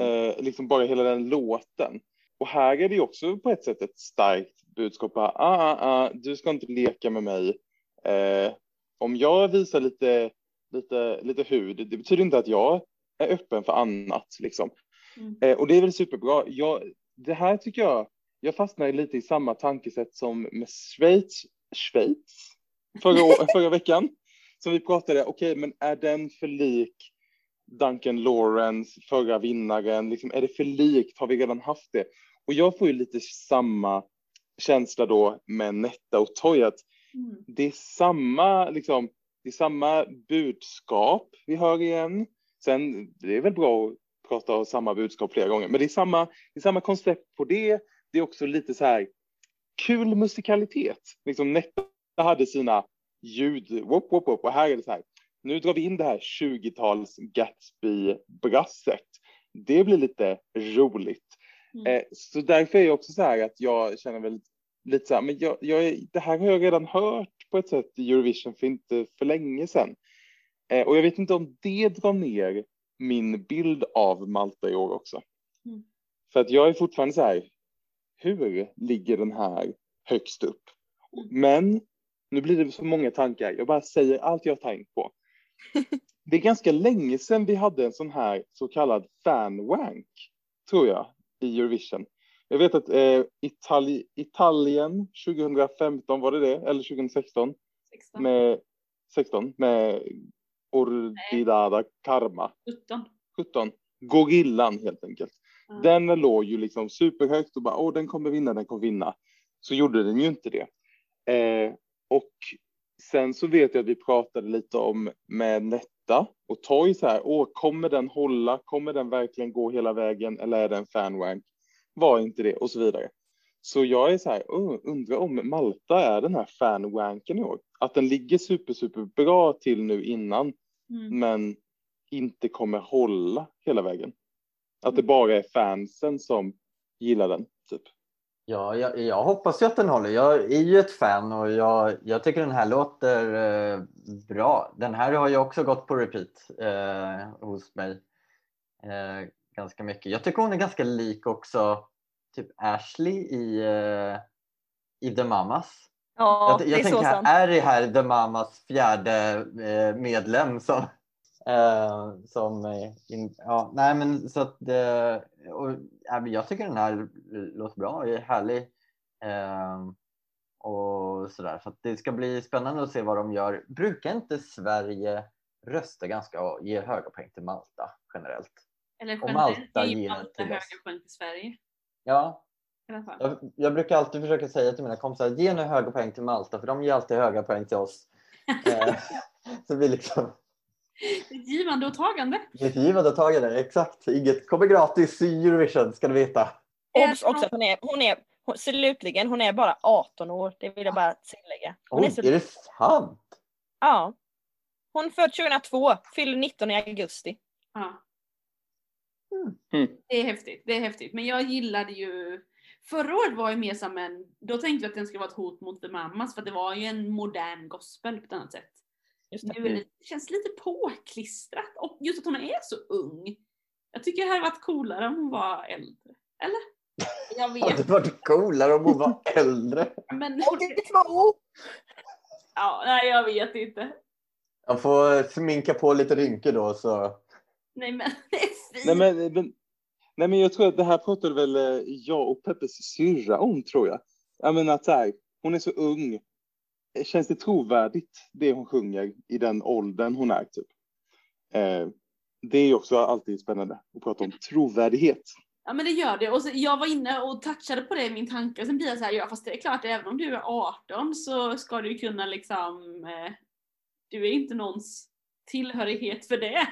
Eh, liksom bara hela den låten. Och här är det också på ett sätt ett starkt budskap. Ah, ah, ah, du ska inte leka med mig. Eh, om jag visar lite, lite, lite hud, det betyder inte att jag är öppen för annat. Liksom. Mm. Eh, och det är väl superbra. Jag, det här tycker jag, jag fastnar lite i samma tankesätt som med Schweiz, Schweiz förra, [laughs] förra veckan. Som vi pratade, okej, men är den för lik Duncan Lawrence, förra vinnaren? Liksom, är det för likt? Har vi redan haft det? Och jag får ju lite samma känsla då med Netta och Toy, att Mm. det är samma, liksom, det är samma budskap vi hör igen. Sen, det är väl bra att prata om samma budskap flera gånger, men det är samma, det är samma koncept på det. Det är också lite så här kul musikalitet. Liksom Netta hade sina ljud, wop, wop, wop, och här är det så här. Nu drar vi in det här 20-tals Gatsby-brasset. Det blir lite roligt. Mm. Eh, så därför är jag också så här att jag känner väl lite så här, men jag, jag, det här har jag redan hört på ett sätt i Eurovision för inte för länge sedan. Eh, och jag vet inte om det drar ner min bild av Malta i år också. Mm. För att jag är fortfarande så här, hur ligger den här högst upp? Mm. Men nu blir det så många tankar. Jag bara säger allt jag har tänkt på. [laughs] Det är ganska länge sedan vi hade en sån här så kallad fanwank, tror jag, i Eurovision. Jag vet att eh, Itali Italien 2015 var det det, eller 2016 16, med 16 med Ordidada Karma 17. 17. Gorillan helt enkelt. Ja. Den låg ju liksom superhögt och bara åh den kommer vinna, den kommer vinna. Så gjorde den ju inte det. Eh, och sen så vet jag att vi pratade lite om med Netta och Toy så här, åh kommer den hålla, kommer den verkligen gå hela vägen eller är det en fanwank? Var inte det och så vidare. Så jag är så här, oh, undrar om Malta är den här fanwanken i år. Att den ligger super, super bra till nu innan Mm. men inte kommer hålla hela vägen. Att det bara är fansen som gillar den, typ. Ja, jag, jag hoppas ju att den håller. Jag är ju ett fan och jag, jag tycker den här låter eh, bra. Den här har ju också gått på repeat eh, hos mig eh, ganska mycket. Jag tycker hon är ganska lik också typ Ashley i, eh, i The Mamas. Ja, jag det är jag så tänker, sant. är det här The Mamas fjärde eh, medlem som, [laughs] eh, som eh, in, ja, nej men så att eh, och, jag tycker den här låter bra, är härlig eh, och sådär så det ska bli spännande att se vad de gör. Brukar inte Sverige rösta ganska och ge höga poäng till Malta generellt? Eller Och Malta ger Malta till oss. poäng till Sverige. Ja. Jag, jag brukar alltid försöka säga till mina kompisar, ge nu höga poäng till Malta, för de ger alltid höga poäng till oss. [laughs] Eh, så vi liksom, Ett givande och tagande. ett givande och tagande, exakt. Inget kommer gratis i Eurovision, ska du veta. Obs också att hon är, hon är hon, slutligen, hon är bara 18 år. Det vill jag bara tillägga. Hon Oj, är så, är det sant? ja. Hon född 2002, fyller 19 i augusti. Ja. Mm. Det är häftigt, det är häftigt. Men jag gillade ju Förra året var jag mer som en, då tänkte jag att den skulle vara ett hot mot The Mamas för det var ju en modern gospel på ett annat sätt. Just Nu det. det, det känns lite påklistrat och just att hon är så ung. Jag tycker det hade varit coolare om hon var äldre. Eller? Jag Hade vet. det varit coolare om hon var äldre? Men, ja, nej jag vet inte. Jag får sminka på lite rynkor då så. Nej men [laughs] det är fint. Nej, men, men, nej, men jag tror att det här pratade väl eh, jag och Peppes syrra om, tror jag. Jag menar att så här, hon är så ung. Känns det trovärdigt, det hon sjunger i den åldern hon är, typ? Eh, det är också alltid spännande att prata om trovärdighet. Ja men det gör det. Och så, jag var inne och touchade på det i min tanke. Sen blir jag så här, ja fast det är klart även om du är 18 så ska du ju kunna liksom, eh, du är inte någons tillhörighet för det.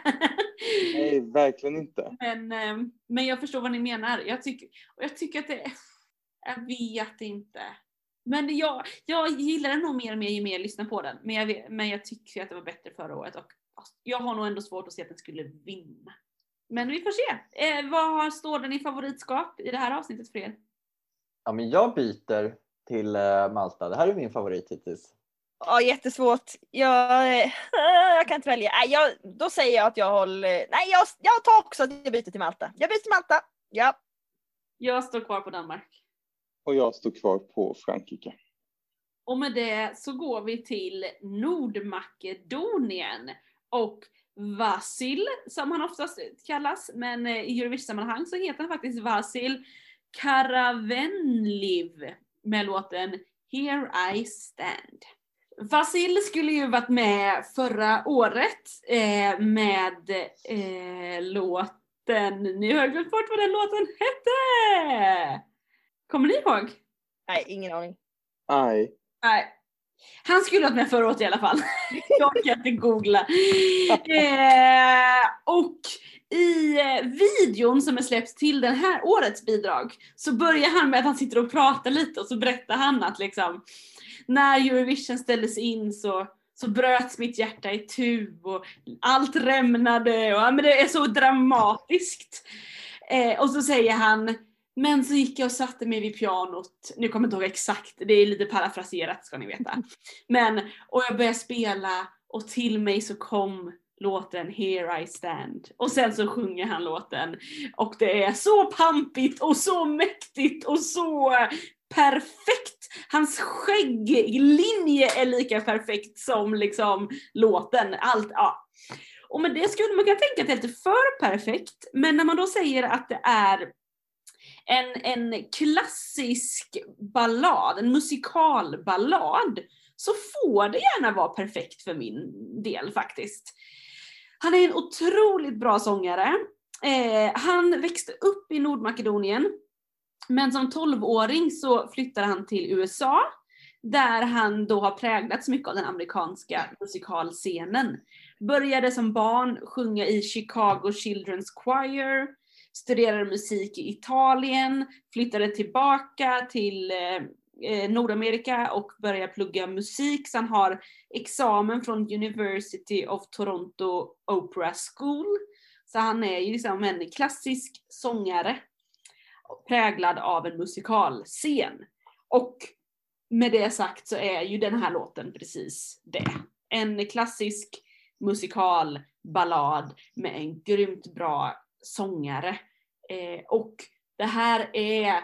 Nej, verkligen inte. [laughs] men, eh, men jag förstår vad ni menar. Jag tycker, och jag tycker att det, jag vet inte. Men jag, jag gillar den nog mer och mer ju mer jag lyssnar på den. Men jag, men jag tycker att det var bättre förra året och jag har nog ändå svårt att se att den skulle vinna. Men vi får se. Eh, vad står den i favoritskap i det här avsnittet för er? Ja, men jag byter till eh, Malta. Det här är min favorit hittills. Ja, jättesvårt. Jag, eh, [laughs] jag kan inte välja. Nej, jag, då säger jag att jag håller... Nej, jag, jag tar också att jag byter till Malta. Jag byter till Malta. Ja. Jag står kvar på Danmark. Och jag står kvar på Frankrike. Och med det så går vi till Nordmakedonien. Och Vasil, som han oftast kallas, men eh, i Eurovision-sammanhang så heter han faktiskt Vasil Karavenliv med låten Here I Stand. Vasil skulle ju varit med förra året eh, med eh, låten, nu har glömt bort vad den låten hette! Kommer ni ihåg? Nej, ingen aning. Nej. Nej. Han skulle ha varit med förra året i alla fall. [laughs] Jag kan inte googla. Eh, och i eh, videon som är släppt till den här årets bidrag så börjar han med att han sitter och pratar lite och så berättar han att liksom när Eurovision ställdes in så så bröts mitt hjärta i tu och allt rämnade och ja, men det är så dramatiskt. Eh, och så säger han men så gick jag och satte mig vid pianot, nu kommer jag inte ihåg exakt, det är lite parafraserat ska ni veta. Men, och jag började spela och till mig så kom låten Here I stand. Och sen så sjunger han låten. Och det är så pampigt och så mäktigt och så perfekt. Hans skägglinje är lika perfekt som liksom låten. Allt, ja. Och med det skulle man kunna tänka att det är lite för perfekt. Men när man då säger att det är en, en klassisk ballad, en musikalballad, så får det gärna vara perfekt för min del faktiskt. Han är en otroligt bra sångare. Eh, han växte upp i Nordmakedonien, men som 12-åring så flyttade han till USA, där han då har präglats mycket av den amerikanska musikalscenen. Började som barn sjunga i Chicago Children's Choir, studerade musik i Italien, flyttade tillbaka till eh, eh Nordamerika och började plugga musik. Så han har examen från University of Toronto Opera School. Så han är ju liksom en klassisk sångare präglad av en musikalscen. Och med det sagt så är ju den här låten precis det. En klassisk musikalballad med en grymt bra sångare. Eh, och det här är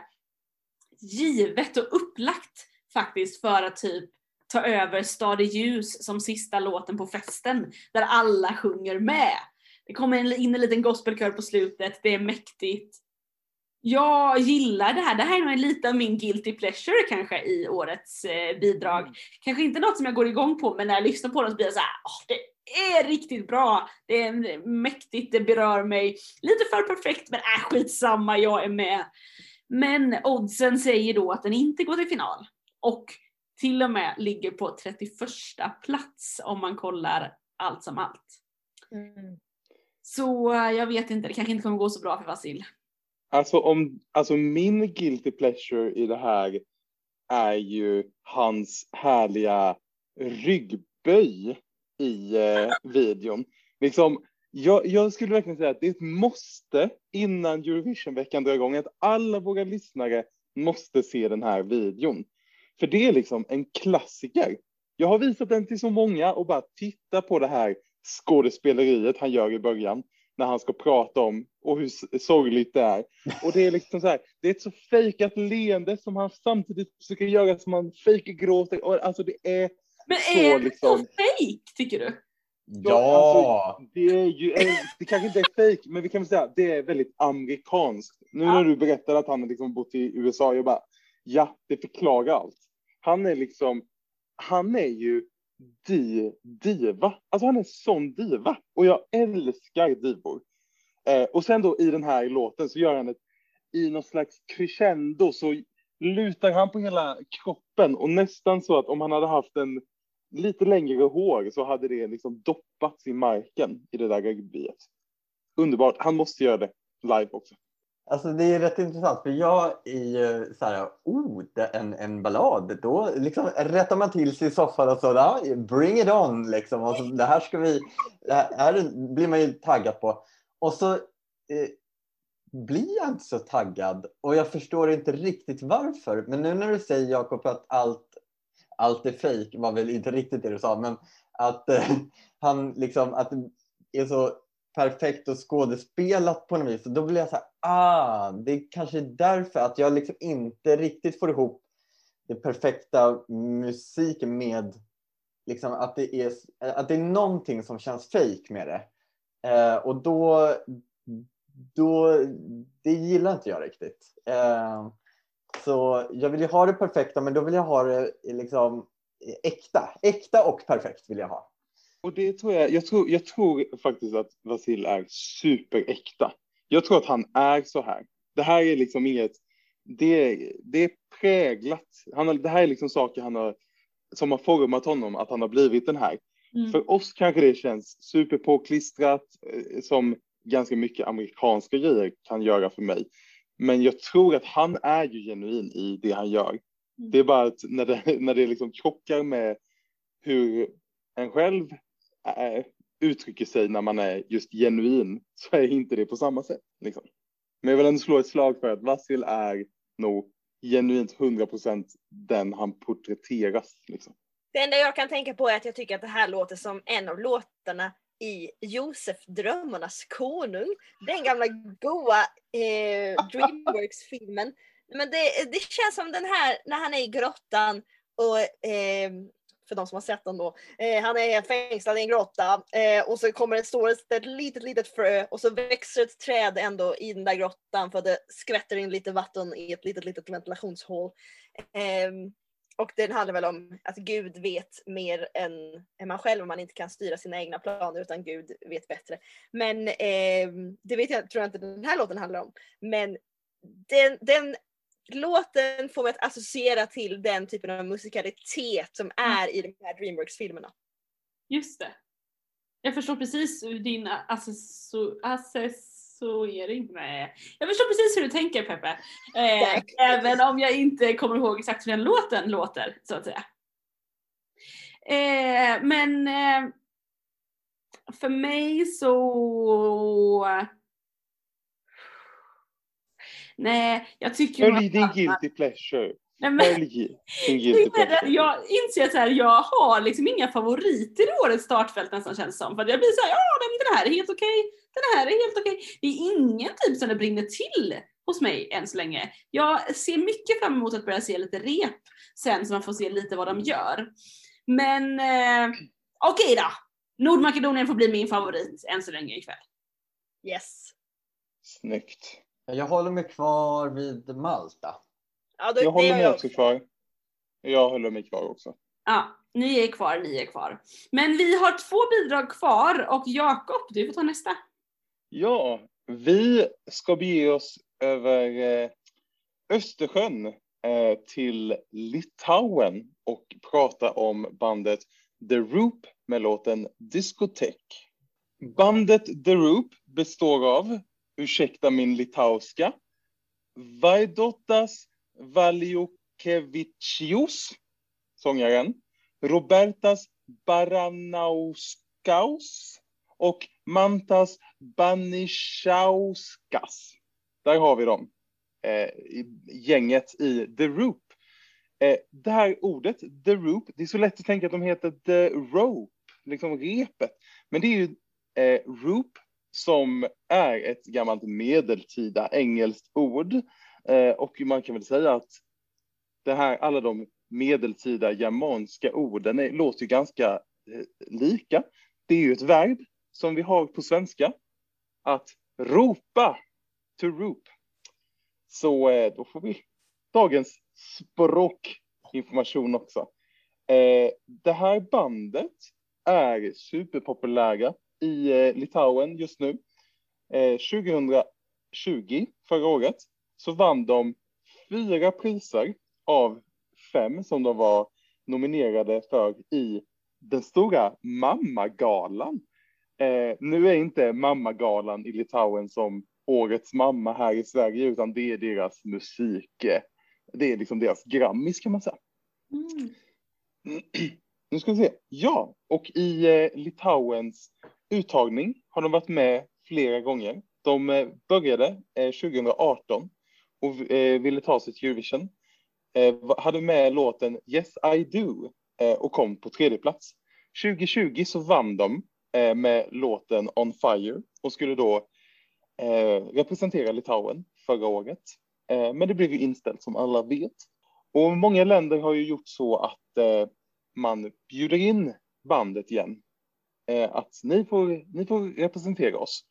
givet och upplagt faktiskt för att typ ta över Stad i ljus som sista låten på festen där alla sjunger med. Det kommer in en liten gospelkör på slutet, det är mäktigt. Jag gillar det här, det här är nog lite av min guilty pleasure kanske i årets eh, bidrag. Kanske inte något som jag går igång på men när jag lyssnar på det så blir jag såhär, oh, det är riktigt bra. Det är mäktigt, det berör mig. Lite för perfekt men äh, skitsamma, jag är med. Men oddsen säger då att den inte går till final. Och till och med ligger på 31 plats om man kollar allt som allt. Mm. Så eh, jag vet inte, det kanske inte kommer gå så bra för Vasil. Alltså, om, alltså min guilty pleasure i det här är ju hans härliga ryggböj i eh, videon. Liksom, jag, jag skulle verkligen säga att det är ett måste innan Eurovisionveckan drar igång att alla våra lyssnare måste se den här videon. För det är liksom en klassiker. Jag har visat den till så många och bara titta på det här skådespeleriet han gör i början när han ska prata om och hur sorgligt det är. Och det är liksom så här, det är ett så fejkat leende som han samtidigt försöker göra som han fejkgråter. Och alltså det är Men så är det liksom. så fejk tycker du? Ja! Alltså, det är ju, det kanske inte är fejk, men vi kan väl säga att det är väldigt amerikanskt. Nu Ja. när du berättade att han har liksom bott i USA, jag bara, ja, det förklarar allt. Han är liksom, han är ju di, diva. Alltså han är sån diva. Och jag älskar divor. Eh, och sen då i den här låten så gör han ett, i någon slags crescendo så lutar han på hela kroppen och nästan så att om han hade haft en lite längre hår så hade det liksom doppats i marken i det där rugbyet. Underbart. Han måste göra det live också. Alltså det är rätt intressant för jag är ju så här, oh, det är en, en ballad, då liksom rättar man till sig i soffan och så, ja, bring it on liksom. Och så, det här ska vi, det här, här blir man ju taggad på. Och så eh, blir jag inte så taggad och jag förstår inte riktigt varför. Men nu när du säger Jakob att allt, allt är fejk var väl inte riktigt det du sa, men att eh, [laughs] han liksom, att det är så perfekt och skådespelat på något vis. Och då blir jag så här, ah, det är kanske därför att jag liksom inte riktigt får ihop den perfekta musiken med liksom att det är, att det är någonting som känns fejk med det. Eh, och då, då, det gillar inte jag riktigt. Eh, så jag vill ju ha det perfekta, men då vill jag ha det liksom eh, äkta. Äkta och perfekt vill jag ha. Och det tror jag, jag tror, jag tror faktiskt att Vasil är superäkta. Jag tror att han är så här. Det här är liksom inget, det, det är präglat. Han har, det här är liksom saker han har, som har format honom, att han har blivit den här. Mm. För oss kanske det känns superpåklistrat, eh, som ganska mycket amerikanska grejer kan göra för mig. Men jag tror att han är ju genuin i det han gör. Det är bara att när det, [laughs] när det liksom krockar med hur en själv är, uttrycker sig när man är just genuin så är inte det på samma sätt. Liksom. Men jag vill ändå slå ett slag för att Vasil är nog genuint 100% den han porträtteras. Liksom. Det enda jag kan tänka på är att jag tycker att det här låter som en av låtarna i Josef Drömmarnas konung. Den gamla goa eh, [laughs] Dreamworks-filmen. Men det, det känns som den här när han är i grottan och eh, för de som har sett den då. Eh, han är fängslad i en grotta eh, och så kommer det stå ett litet, litet frö och så växer ett träd ändå i den där grottan för det skvätter in lite vatten i ett litet, litet ventilationshål. Eh, och den handlar väl om att Gud vet mer än, än man själv om man inte kan styra sina egna planer utan Gud vet bättre. Men eh, det vet jag, tror jag inte den här låten handlar om. Men den, den låten får mig att associera till den typen av musikalitet som är i de här Dreamworks-filmerna. Just det. Jag förstår precis din assessor, assessorering. Nej. Jag förstår precis hur du tänker Peppe. Eh, även om jag inte kommer ihåg exakt hur den låten låter, så att säga. Eh, men eh, för mig så... Nej, jag tycker Följ att din alla- guilty pleasure. Nej, men- Följ din guilty [laughs] att pleasure. Jag inser att så här, jag har liksom inga favoriter i årets startfält nästan känns som. För att jag blir såhär, ja men den här är helt okej, den här är helt okej. Det är ingen typ som det brinner till hos mig än så länge. Jag ser mycket fram emot att börja se lite rep sen så man får se lite vad de gör. Men eh, okej då. Nordmakedonien får bli min favorit än så länge ikväll. Yes. Snyggt. Jag håller mig kvar vid Malta. Ja, då, Jag håller mig också kvar. Jag håller mig kvar också. Ja, ni är kvar, ni är kvar. Men vi har två bidrag kvar och Jakob, du får ta nästa. Ja, vi ska bege oss över, eh, Östersjön eh, till Litauen och prata om bandet The Roop med låten Discotek. Bandet The Roop består av, ursäkta min litauiska, Vaidotas Valiukevicius, sångaren, Robertas Baranauskas och Mantas Banishauskas. Där har vi dem, eh, gänget i The Roop. Eh, det här ordet, The Roop, det är så lätt att tänka att de heter The Rope, liksom repet. Men det är ju eh, Roop som är ett gammalt medeltida engelskt ord. Eh, och man kan väl säga att det här, alla de medeltida germanska orden är, låter ju ganska eh, lika. Det är ju ett verb som vi har på svenska. Att ropa, to roop. Så eh, då får vi dagens språkinformation också. Det här bandet är superpopulära i eh, Litauen just nu. 2020, förra året, så vann de fyra priser av fem som de var nominerade för i den stora Mammagalan. Eh, nu är inte Mammagalan i Litauen som Årets mamma här i Sverige, utan det är deras musik. Eh, det är liksom deras Grammis kan man säga. Mm. Nu ska vi se. Ja, och i eh, Litauens uttagning har de varit med flera gånger. De eh, började eh, 2018 och eh, ville ta sig till Eurovision. Hade med låten Yes I Do och kom på tredje plats. 2020 så vann de med låten On Fire och skulle då representera Litauen förra året. men det blev ju inställt som alla vet. Och många länder har ju gjort så att man bjuder in bandet igen. Eh, att ni får, ni får representera oss.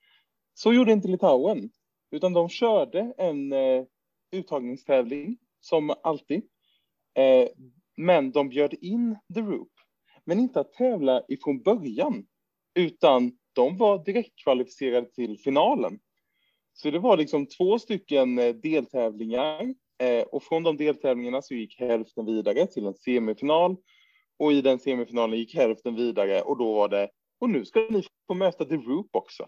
Så gjorde inte Litauen, utan de körde en eh, uttagningstävling som alltid. Eh, men de bjöd in The Roop, men inte att tävla ifrån början, utan de var direkt kvalificerade till finalen. Så det var liksom två stycken eh, deltävlingar och från de deltävlingarna så gick hälften vidare till en semifinal och i den semifinalen gick hälften vidare och då var det och nu ska ni få möta The Roop också.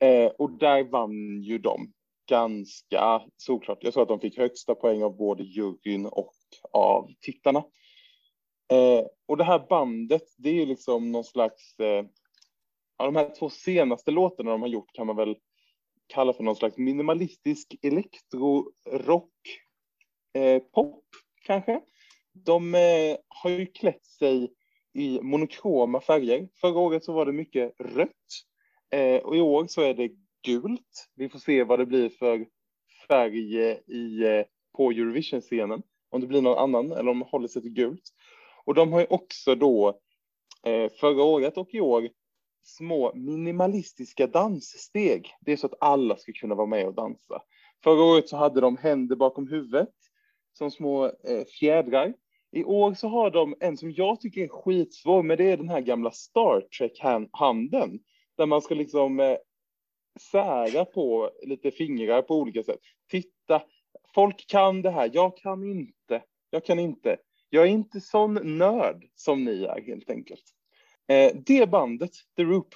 Eh, och där vann ju de ganska såklart. Jag tror att de fick högsta poäng av både juryn och av tittarna. Eh, och det här bandet, det är ju liksom någon slags, eh, ja, de här två senaste låtarna de har gjort kan man väl kalla för någon slags minimalistisk elektrorock, eh, pop kanske. De eh, har ju klätt sig i monokroma färger. Förra året så var det mycket rött eh, och i år så är det gult. Vi får se vad det blir för färg eh, i, eh, på Eurovision-scenen. Om det blir någon annan eller om de håller sig till gult. Och de har ju också då eh, förra året och i år små minimalistiska danssteg. Det är så att alla ska kunna vara med och dansa. Förra året så hade de händer bakom huvudet som små eh, fjädrar. I år så har de en som jag tycker är skitsvår, men det är den här gamla Star Trek-handen. Där man ska liksom eh, sära på lite fingrar på olika sätt. Titta, folk kan det här, jag kan inte. Jag kan inte. Jag är inte sån nörd som ni är helt enkelt. Eh, det bandet, The Roop,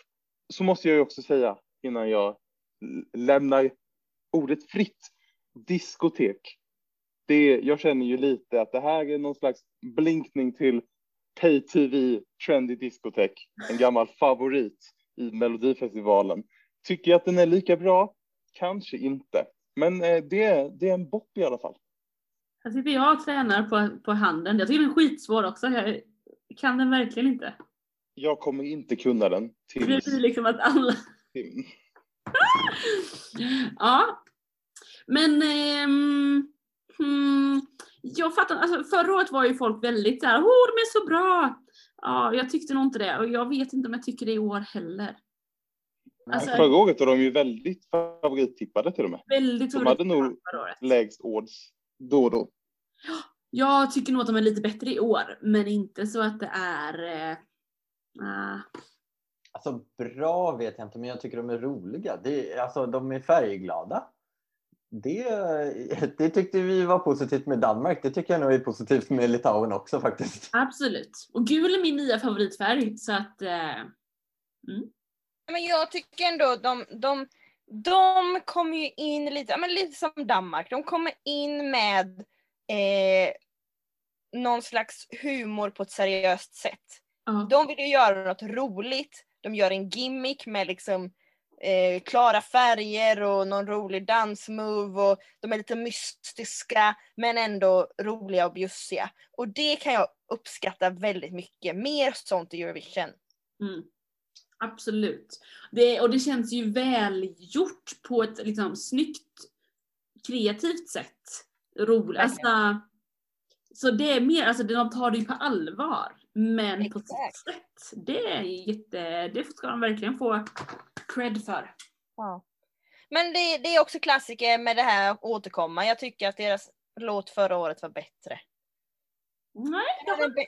så måste jag ju också säga innan jag lämnar ordet fritt, diskotek. Det, jag känner ju lite att det här är någon slags blinkning till Pay TV Trendy Diskotek, en gammal favorit i Melodifestivalen. Tycker jag att den är lika bra? Kanske inte. Men eh, det, är, det är en bopp i alla fall. Jag sitter jag och tränar på, på handen. Jag tycker den är skitsvår också. Jag kan den verkligen inte. Jag kommer inte kunna den. Tills... Det blir liksom att alla... [laughs] ja. Men um, hmm, jag fattar alltså förra året var ju folk väldigt såhär, åh de är så bra. Ja, jag tyckte nog inte det och jag vet inte om jag tycker det i år heller. Alltså, Förra året var de ju väldigt favorittippade till och med. Väldigt de hade nog lägst odds då och då. Jag tycker nog att de är lite bättre i år, men inte så att det är... Eh, uh... Alltså bra vet jag inte, men jag tycker de är roliga. Det alltså, de är färgglada. Det, [laughs] det tyckte vi var positivt med Danmark. Det tycker jag nog är positivt med Litauen också faktiskt. Absolut. Och gul är min nya favoritfärg så att eh, Men jag tycker ändå de, de, de kommer ju in lite, ja, men lite som Danmark, de kommer in med eh, någon slags humor på ett seriöst sätt. ja. De vill ju göra något roligt, de gör en gimmick med liksom eh, klara färger och någon rolig dansmove och de är lite mystiska men ändå roliga och bjussiga. Och det kan jag uppskatta väldigt mycket, mer sånt i Eurovision. Mm. Absolut. Det, och det känns ju välgjort på ett liksom snyggt, kreativt sätt. Roligt. Alltså, så det är mer, alltså de tar det ju på allvar. Men på sitt Exakt. sätt. Det är jätte, det ska de verkligen få cred för. Ja. Men det, det är också klassiker med det här återkomma. Jag tycker att deras låt förra året var bättre. Nej, Den är be-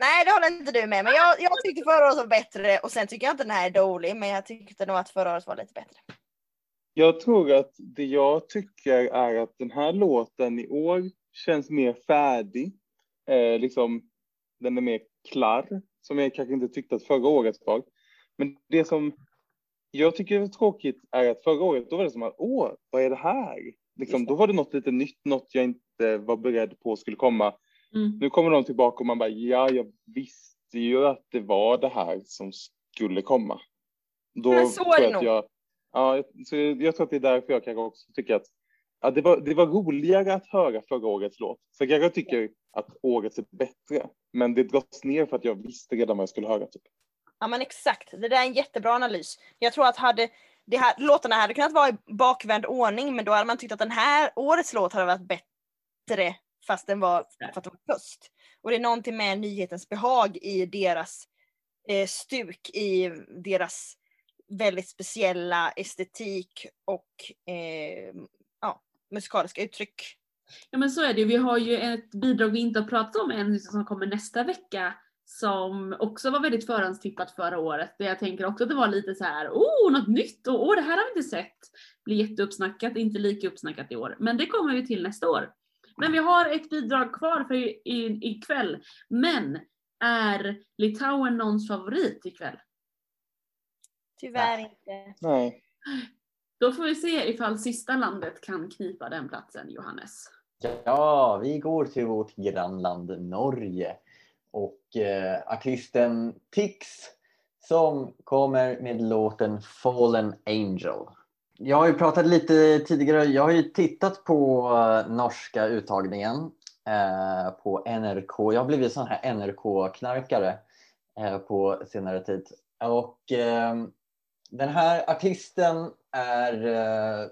Nej, det håller inte du med men jag, jag tyckte förra året var bättre och sen tycker jag inte den här är dålig men jag tyckte nog att förra året var lite bättre. Jag tror att det jag tycker är att den här låten i år känns mer färdig. Eh, liksom, den är mer klar, som jag kanske inte tyckte att förra året var. Men det som jag tycker är tråkigt är att förra året, då var det som att åh, vad är det här? Liksom, då var det något lite nytt, något jag inte var beredd på skulle komma. Mm. Nu kommer de tillbaka och man bara, ja, jag visste ju att det var det här som skulle komma. Då Men så är det nog. jag, ja, så jag tror att det är därför jag kanske också tycker att ja, det, var, det var roligare att höra förra årets låt. Så jag tycker att årets är bättre, men det dras ner för att jag visste redan vad jag skulle höra. Typ. Ja men exakt, det där är en jättebra analys. Jag tror att hade det här, låtarna hade kunnat vara i bakvänd ordning men då hade man tyckt att den här årets låt hade varit bättre fast den var för att den var först. Och det är någonting med nyhetens behag i deras eh, stuk, i deras väldigt speciella estetik och eh, musikaliska uttryck. Ja men så är det. Vi har ju ett bidrag vi inte har pratat om än som kommer nästa vecka som också var väldigt förhandstippat förra året. Där jag tänker också att det var lite så här, oh något nytt och oh, det här har vi inte sett. Blir jätteuppsnackat, inte lika uppsnackat i år. Men det kommer vi till nästa år. Men vi har ett bidrag kvar för i, i, ikväll. Men är Litauen någons favorit ikväll? Tyvärr inte. Nej. Då får vi se ifall sista landet kan knipa den platsen, Johannes. Ja, vi går till vårt grannland Norge och eh, artisten Tix som kommer med låten Fallen Angel. Jag har ju pratat lite tidigare, jag har ju tittat på eh, norska uttagningen eh, på NRK. Jag har blivit sån här NRK-knarkare eh, på senare tid. Och eh, den här artisten är eh,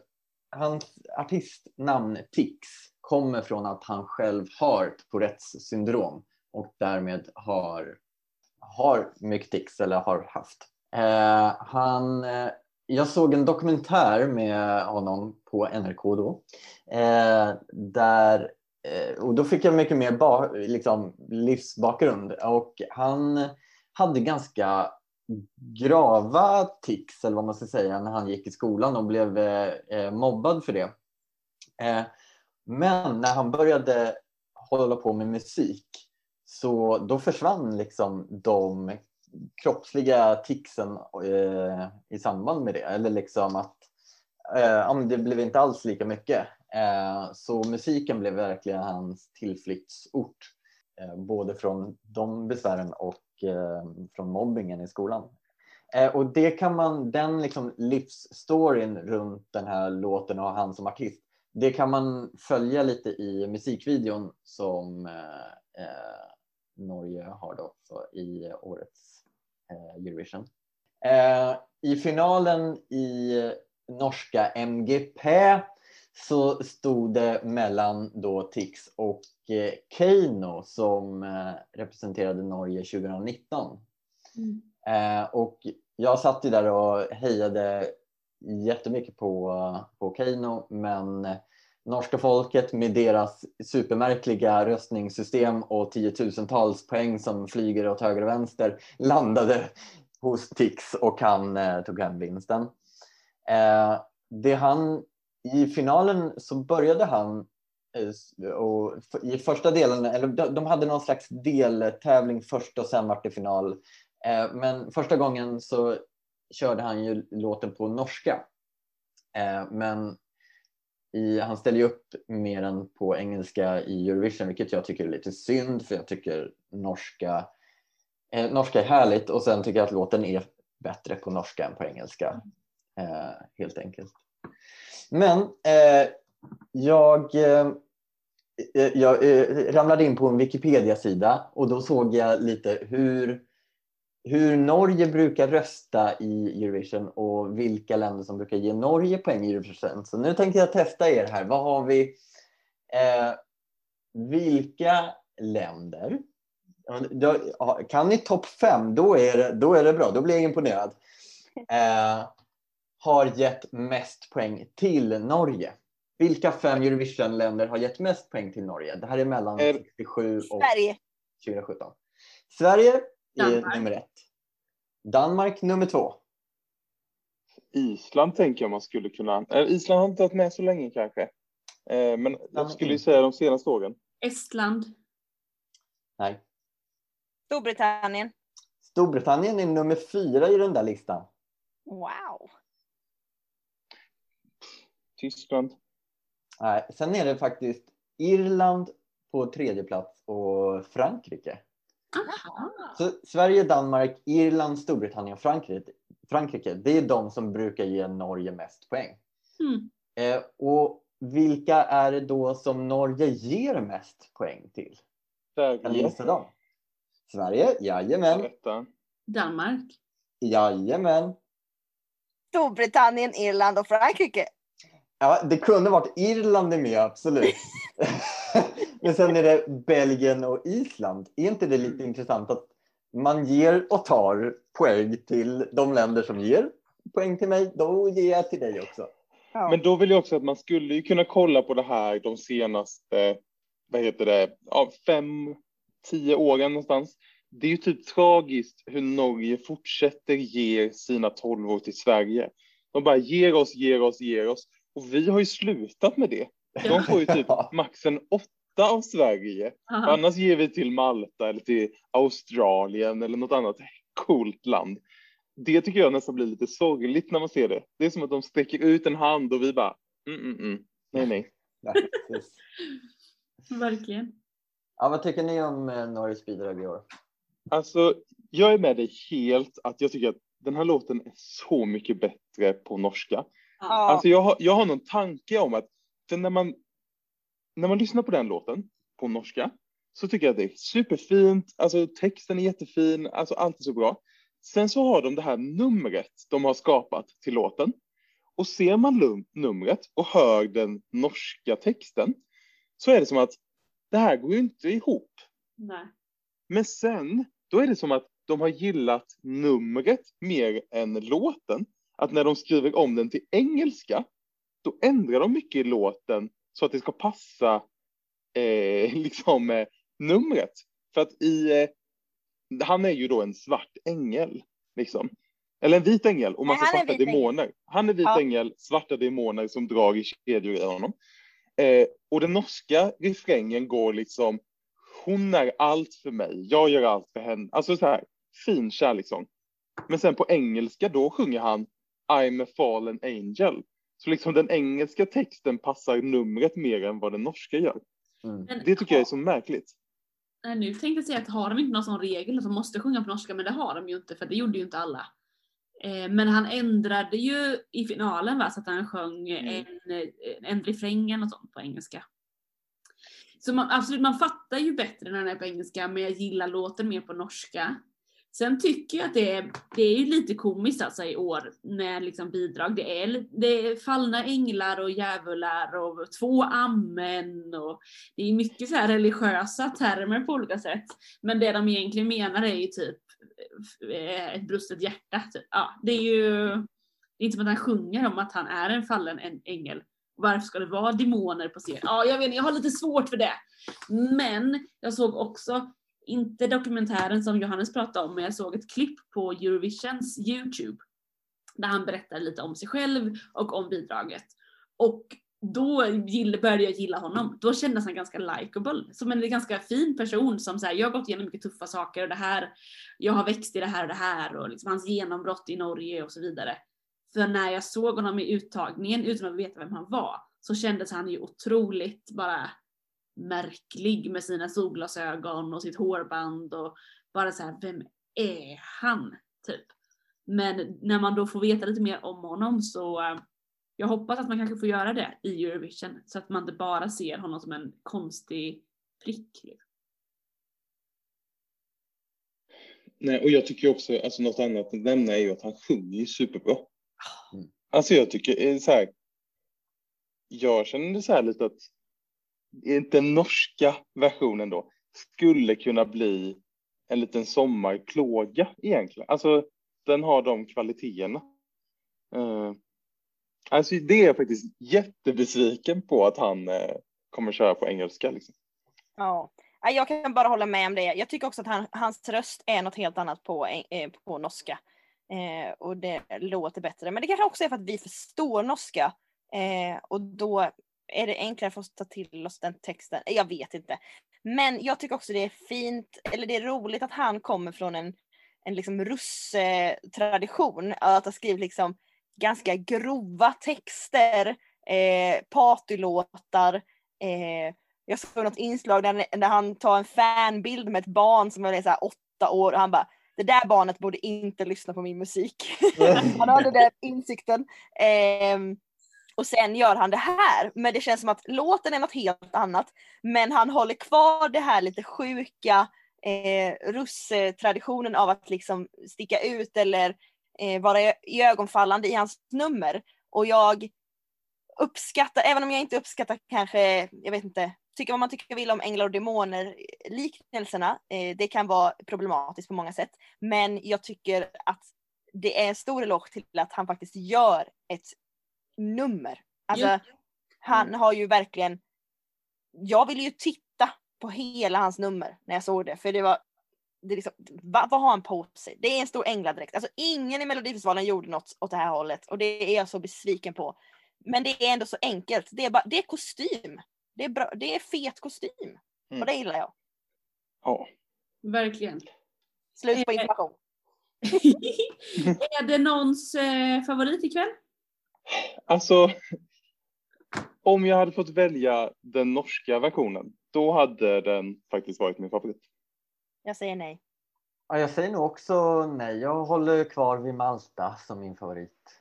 hans artistnamn Tix kommer från att han själv har Tourettes syndrom och därmed har, har mycket tics eller har haft. Eh, han, eh, jag såg en dokumentär med honom på NRK då. Eh, där, eh, och då fick jag mycket mer ba, liksom, livsbakgrund och han hade ganska grava tics eller vad man ska säga när han gick i skolan och blev eh, mobbad för det. Eh, men när han började hålla på med musik så då försvann liksom de kroppsliga ticsen eh, i samband med det. Eller liksom att eh, det blev inte alls lika mycket. Eh, så musiken blev verkligen hans tillflyktsort. Eh, både från de besvären och Eh, från mobbingen i skolan. Eh, och det kan man, den liksom livsstoryn runt den här låten och han som artist, det kan man följa lite i musikvideon som eh, eh Norge har då i årets eh, Eurovision. Eh, I finalen i norska MGP så stod det mellan då Tix och eh, Keino som eh, representerade Norge 2019. Eh, och jag satt ju där och hejade jättemycket på, på Keino men norska folket med deras supermärkliga röstningssystem och tiotusentals poäng som flyger åt höger och vänster landade hos Tix och han eh, tog hem vinsten. Eh, det han i finalen så började han eh, och i första delen, eller de hade någon slags deltävling först och sen vart det final. Eh, men första gången så körde han ju låten på norska. Eh, men i, han ställer ju upp mer än på engelska i Eurovision, vilket jag tycker är lite synd för jag tycker norska, eh, norska är härligt och sen tycker jag att låten är bättre på norska än på engelska. Eh, helt enkelt. Men eh, jag, eh, jag eh, ramlade in på en Wikipedia-sida och då såg jag lite hur, hur Norge brukar rösta i Eurovision och vilka länder som brukar ge Norge poäng i Eurovision. Så nu tänkte jag testa er här. Vad har vi? Eh, vilka länder? Kan ni topp fem, då är, det, då är det bra. Då blir jag imponerad. [laughs] Eh, har gett mest poäng till Norge. Vilka fem Eurovision-länder har gett mest poäng till Norge? Det här är mellan Är- 67 och Sverige. 2017. Sverige är Danmark. nummer ett. Danmark nummer två. Island tänker jag man skulle kunna. Eh, Island har inte varit med så länge kanske. Eh, men jag skulle ju säga de senaste åren. Estland. Nej. Storbritannien. Storbritannien är nummer fyra i den där listan. Wow. Tyskland. Nej, sen är det faktiskt Irland på tredje plats och Frankrike. Aha. Så Sverige, Danmark, Irland, Storbritannien och Frankrike, Frankrike det är de som brukar ge Norge mest poäng. Mm. Eh, och vilka är det då som Norge ger mest poäng till? Kan ni Sverige. gissa dem? Sverige, jajamän. Etta. Danmark. Jajamän. Storbritannien, Irland och Frankrike. Ja, det kunde varit Irland är med, absolut. [laughs] Men sen är det Belgien och Island. Är inte det lite intressant att man ger och tar poäng till de länder som ger poäng till mig, då ger jag till dig också. Ja. Men då vill jag också att man skulle ju kunna kolla på det här de senaste, vad heter det, ja, fem, tio åren någonstans. Det är ju typ tragiskt hur Norge fortsätter ge sina tolvor till Sverige. De bara ger oss, ger oss, ger oss. Och vi har ju slutat med det. De får ju typ [laughs] max en åtta av Sverige. Aha. Annars ger vi till Malta eller till Australien eller något annat coolt land. Det tycker jag nästan blir lite sorgligt när man ser det. Det är som att de sträcker ut en hand och vi bara, mm, mm, mm. nej, nej. [laughs] Verkligen. ja, vad tycker ni om eh, Norges bidrag i år? Alltså, jag är med dig helt att jag tycker att den här låten är så mycket bättre på norska. Ja. Alltså jag har, jag har någon tanke om att när, man, när man lyssnar på den låten på norska så tycker jag att det är superfint, alltså texten är jättefin, alltså allt är så bra. Sen så har de det här numret de har skapat till låten. Och ser man numret och hör den norska texten så är det som att det här går ju inte ihop. Nej. Men sen, då är det som att de har gillat numret mer än låten. Att när de skriver om den till engelska, då ändrar de mycket i låten så att det ska passa eh, [laughs] liksom eh, numret. För att i, eh, han är ju då en svart ängel, liksom. Eller en vit ängel och Nej, massa är svarta ängel. demoner. Han är vit Ja. ängel, svarta demoner som drar i kedjor i honom. Eh, och den norska refrängen går liksom hon är allt för mig, jag gör allt för henne. Alltså så här, fin kärlekssång. Men sen på engelska då sjunger han I'm a fallen angel. Så liksom den engelska texten passar numret mer än vad den norska gör. Mm. Det tycker jag är så märkligt. Nu tänkte jag säga att har de inte någon sån regel att de måste sjunga på norska, men det har de ju inte för det gjorde ju inte alla. Eh, Men han ändrade ju i finalen va, så att han sjöng Mm. en, eh, en refrängen och sånt på engelska. Så man, absolut, man fattar ju bättre när den är på engelska, men jag gillar låten mer på norska. Sen tycker jag att det är, det är lite komiskt alltså i år med liksom bidrag. Det är, det är fallna änglar och djävular och två amen och det är mycket så här religiösa termer på olika sätt. Men det de egentligen menar är ju typ eh, ett brustet hjärta. Typ. Ja, det är ju det är inte som att han sjunger om att han är en fallen ängel. Varför ska det vara demoner på scen? Ja, jag vet inte, jag har lite svårt för det. Men jag såg också, inte dokumentären som Johannes pratade om, men jag såg ett klipp på Eurovisions YouTube. Där han berättar lite om sig själv och om bidraget. Och då började jag gilla honom. Då kändes han ganska likeable. Som en ganska fin person som säger jag har gått igenom mycket tuffa saker och det här, jag har växt i det här och det här och liksom hans genombrott i Norge och så vidare. För när jag såg honom i uttagningen utan att veta vem han var så kändes han ju otroligt bara märklig med sina solglasögon och sitt hårband och bara så här, vem är han? Typ. Men när man då får veta lite mer om honom så eh, jag hoppas att man kanske får göra det i Eurovision så att man inte bara ser honom som en konstig prick. liksom. Nej, och jag tycker också, alltså något annat att nämna är ju att han sjunger ju superbra. Mm. Alltså jag tycker eh, så här. Jag känner så här lite att den norska versionen då skulle kunna bli en liten sommarplåga egentligen. Alltså den har de kvaliteterna. Uh, alltså det är jag faktiskt jättebesviken på att han uh, kommer köra på engelska. Liksom. Ja. Ja, Jag kan bara hålla med om det. Jag tycker också att han, hans röst är något helt annat på, eh, på norska. Eh, och det låter bättre. Men det kanske också är för att vi förstår norska. Eh, och då är det enklare för oss att ta till oss den texten. Jag vet inte. Men jag tycker också det är fint, eller det är roligt att han kommer från en, en liksom russetradition. Att ha skrivit liksom ganska grova texter, eh, partylåtar. Eh, jag såg något inslag där, där han tar en fanbild med ett barn som är så här åtta år och han bara det där barnet borde inte lyssna på min musik. [laughs] han hade den insikten. Eh, och sen gör han det här. Men det känns som att låten är något helt annat. Men han håller kvar det här lite sjuka eh, russetraditionen av att liksom sticka ut eller eh, vara ögonfallande i hans nummer. Och jag uppskattar, även om jag inte uppskattar kanske, jag vet inte, tycker vad man tycker vill om änglar och demoner eh, liknelserna. Eh, det kan vara problematiskt på många sätt. Men jag tycker att det är en stor eloge till att han faktiskt gör ett nummer. Alltså, Ja. han har ju verkligen, jag ville ju titta på hela hans nummer när jag såg det. För det var, det liksom, va, vad har han på sig? Det är en stor ängladräkt. Alltså ingen i Melodifestivalen gjorde något åt det här hållet och det är jag så besviken på. Men det är ändå så enkelt. Det är, bara, det är kostym. Det är, bra, det är fet kostym. Mm. Och det gillar jag. Ja. Verkligen. Slut på Eh, information. [laughs] är det någons eh, favorit ikväll? Alltså, om jag hade fått välja den norska versionen, då hade den faktiskt varit min favorit. Jag säger nej. Ja, jag säger nog också nej. Jag håller kvar vid Malta som min favorit.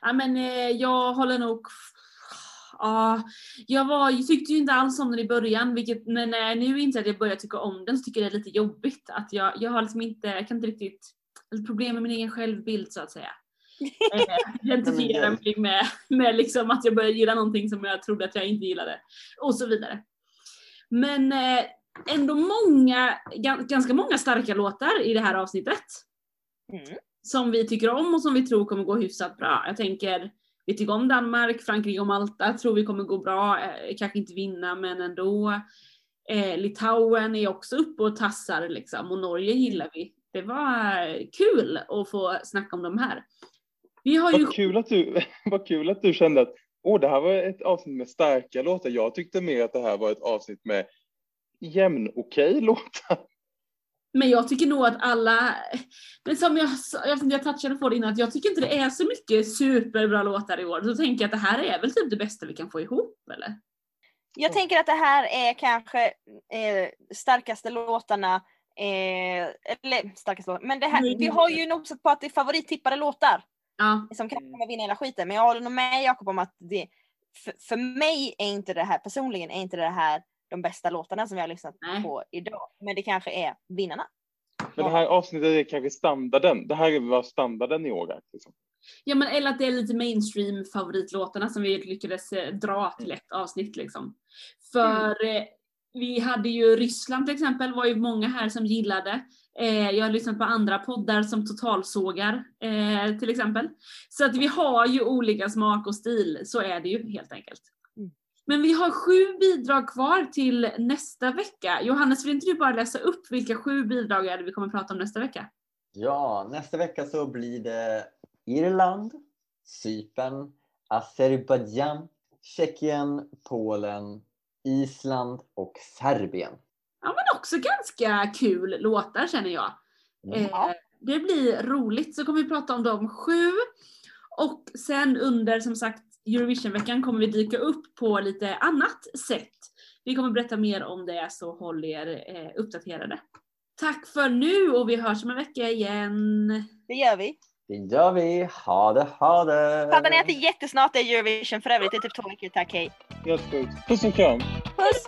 Ja, men eh, jag håller nog... Ja, jag var, jag tyckte ju inte alls om den i början, vilket, men när jag nu inser att jag börjar tycka om den så tycker jag det är lite jobbigt. Att jag, jag har liksom inte, jag kan inte riktigt, problem med min egen självbild så att säga. Eh, Identifiera mig med, med liksom att jag börjar gilla någonting som jag trodde att jag inte gillade. Och så vidare. Men eh, ändå många, gan- ganska många starka låtar i det här avsnittet Mm. som vi tycker om och som vi tror kommer gå hyfsat bra. Jag tänker, vi tycker om Danmark, Frankrike och Malta, tror vi kommer gå bra, eh, kanske inte vinna men ändå. Eh, Litauen är också uppe och tassar liksom och Norge gillar vi. Det var kul att få snacka om de här. Vi har ju Vad kul att du, [laughs] vad kul att du kände att åh, det här var ett avsnitt med starka låtar. Jag tyckte mer att det här var ett avsnitt med jämn okej [laughs] låtar. Men jag tycker nog att alla, men som jag, jag, jag touchade på det innan, att jag tycker inte det är så mycket superbra låtar i år. Så tänker jag att det här är väl typ det bästa vi kan få ihop eller? Jag tänker att det här är kanske eh, starkaste låtarna, eh, eller starkaste låtarna, men det här, vi har ju nosat på att det är favorittippade låtar Ja, som kan komma vinna hela skiten. Men jag håller nog med Jakob om att det, för, för mig är inte det här, personligen är inte det här de bästa låtarna som vi har lyssnat Nej. på idag. Men det kanske är vinnarna. Men det här avsnittet är kanske standarden. Det här var standarden i år. Liksom. ja men eller att det är lite mainstream favoritlåtarna som vi lyckades eh, dra till ett avsnitt liksom. För eh, vi hade ju Ryssland till exempel, var ju många här som gillade. Eh, jag har lyssnat på andra poddar som totalsågar eh, till exempel. Så att vi har ju olika smak och stil, så är det ju helt enkelt. Mm. Men vi har sju bidrag kvar till nästa vecka. Johannes, vill inte du bara läsa upp vilka sju bidrag är det vi kommer att prata om nästa vecka? Ja, nästa vecka så blir det Irland, Cypern, Azerbajdzjan, Tjeckien, Polen, Island och Serbien. Ja men också ganska kul låtar känner jag. Mm. Eh, det blir roligt så kommer vi prata om de sju. Och sen under som sagt Eurovisionveckan kommer vi dyka upp på lite annat sätt. Vi kommer berätta mer om det så håll er eh, uppdaterade. Tack för nu och vi hörs om en vecka igen. Det gör vi. Det gör vi. Ha det, ha det! Fattar ni att det är jättesnart det är Eurovision för övrigt? Det är typ två veckor. Tack, hej. Helt sjukt. Puss och kram. Puss!